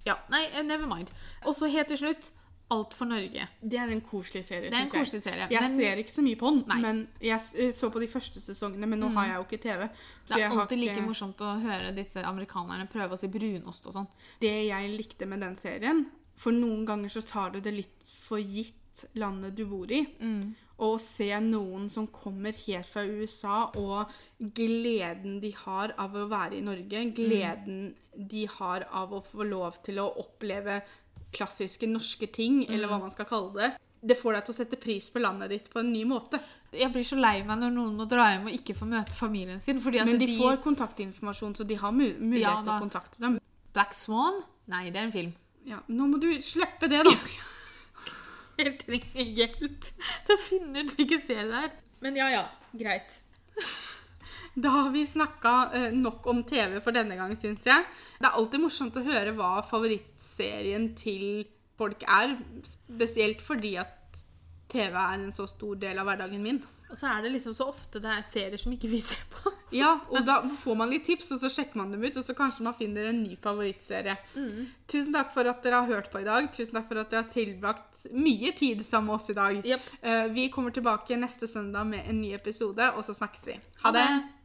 Ja, nei, eh, never mind. Og så helt til slutt Alt for Norge. Det er en koselig serie, Det er en jeg. koselig serie. Jeg men ser ikke så mye på den, Nei. Mm. men jeg eh, så på de første sesongene, men nå har jeg jo ikke TV. Så det er alltid like morsomt å høre disse amerikanerne prøve å si brunost og sånn. Det jeg likte med den serien, for noen ganger så tar du det litt for gitt landet du bor i. Mm. Å se noen som kommer helt fra USA, og gleden de har av å være i Norge, gleden de har av å få lov til å oppleve klassiske norske ting, eller hva man skal kalle det, det får deg til å sette pris på landet ditt på en ny måte. Jeg blir så lei meg når noen må dra hjem og ikke få møte familien sin. Fordi at Men de får kontaktinformasjon, så de har mu mulighet Ja, til å kontakte dem. Black Swan? Nei, det er en film. Ja, nå må du slippe det, da. Jeg trenger hjelp til å finne ut hvilken serie det er. Men ja, ja. Greit. Da har vi snakka eh, nok om TV for denne gang, syns jeg. Det er alltid morsomt å høre hva favorittserien til folk er. Spesielt fordi at TV er en så stor del av hverdagen min. Og så er det liksom så ofte det er serier som ikke vi ser på. Ja, og da får man litt tips, og så sjekker man dem ut, og så kanskje man finner en ny favorittserie. Tusen takk for at dere har hørt på i dag. Tusen takk for at dere har tilbrakt mye tid sammen med oss i dag. Yep. Eh, Vi kommer tilbake neste søndag med en ny episode, og så snakkes vi. Ha Ha det! det.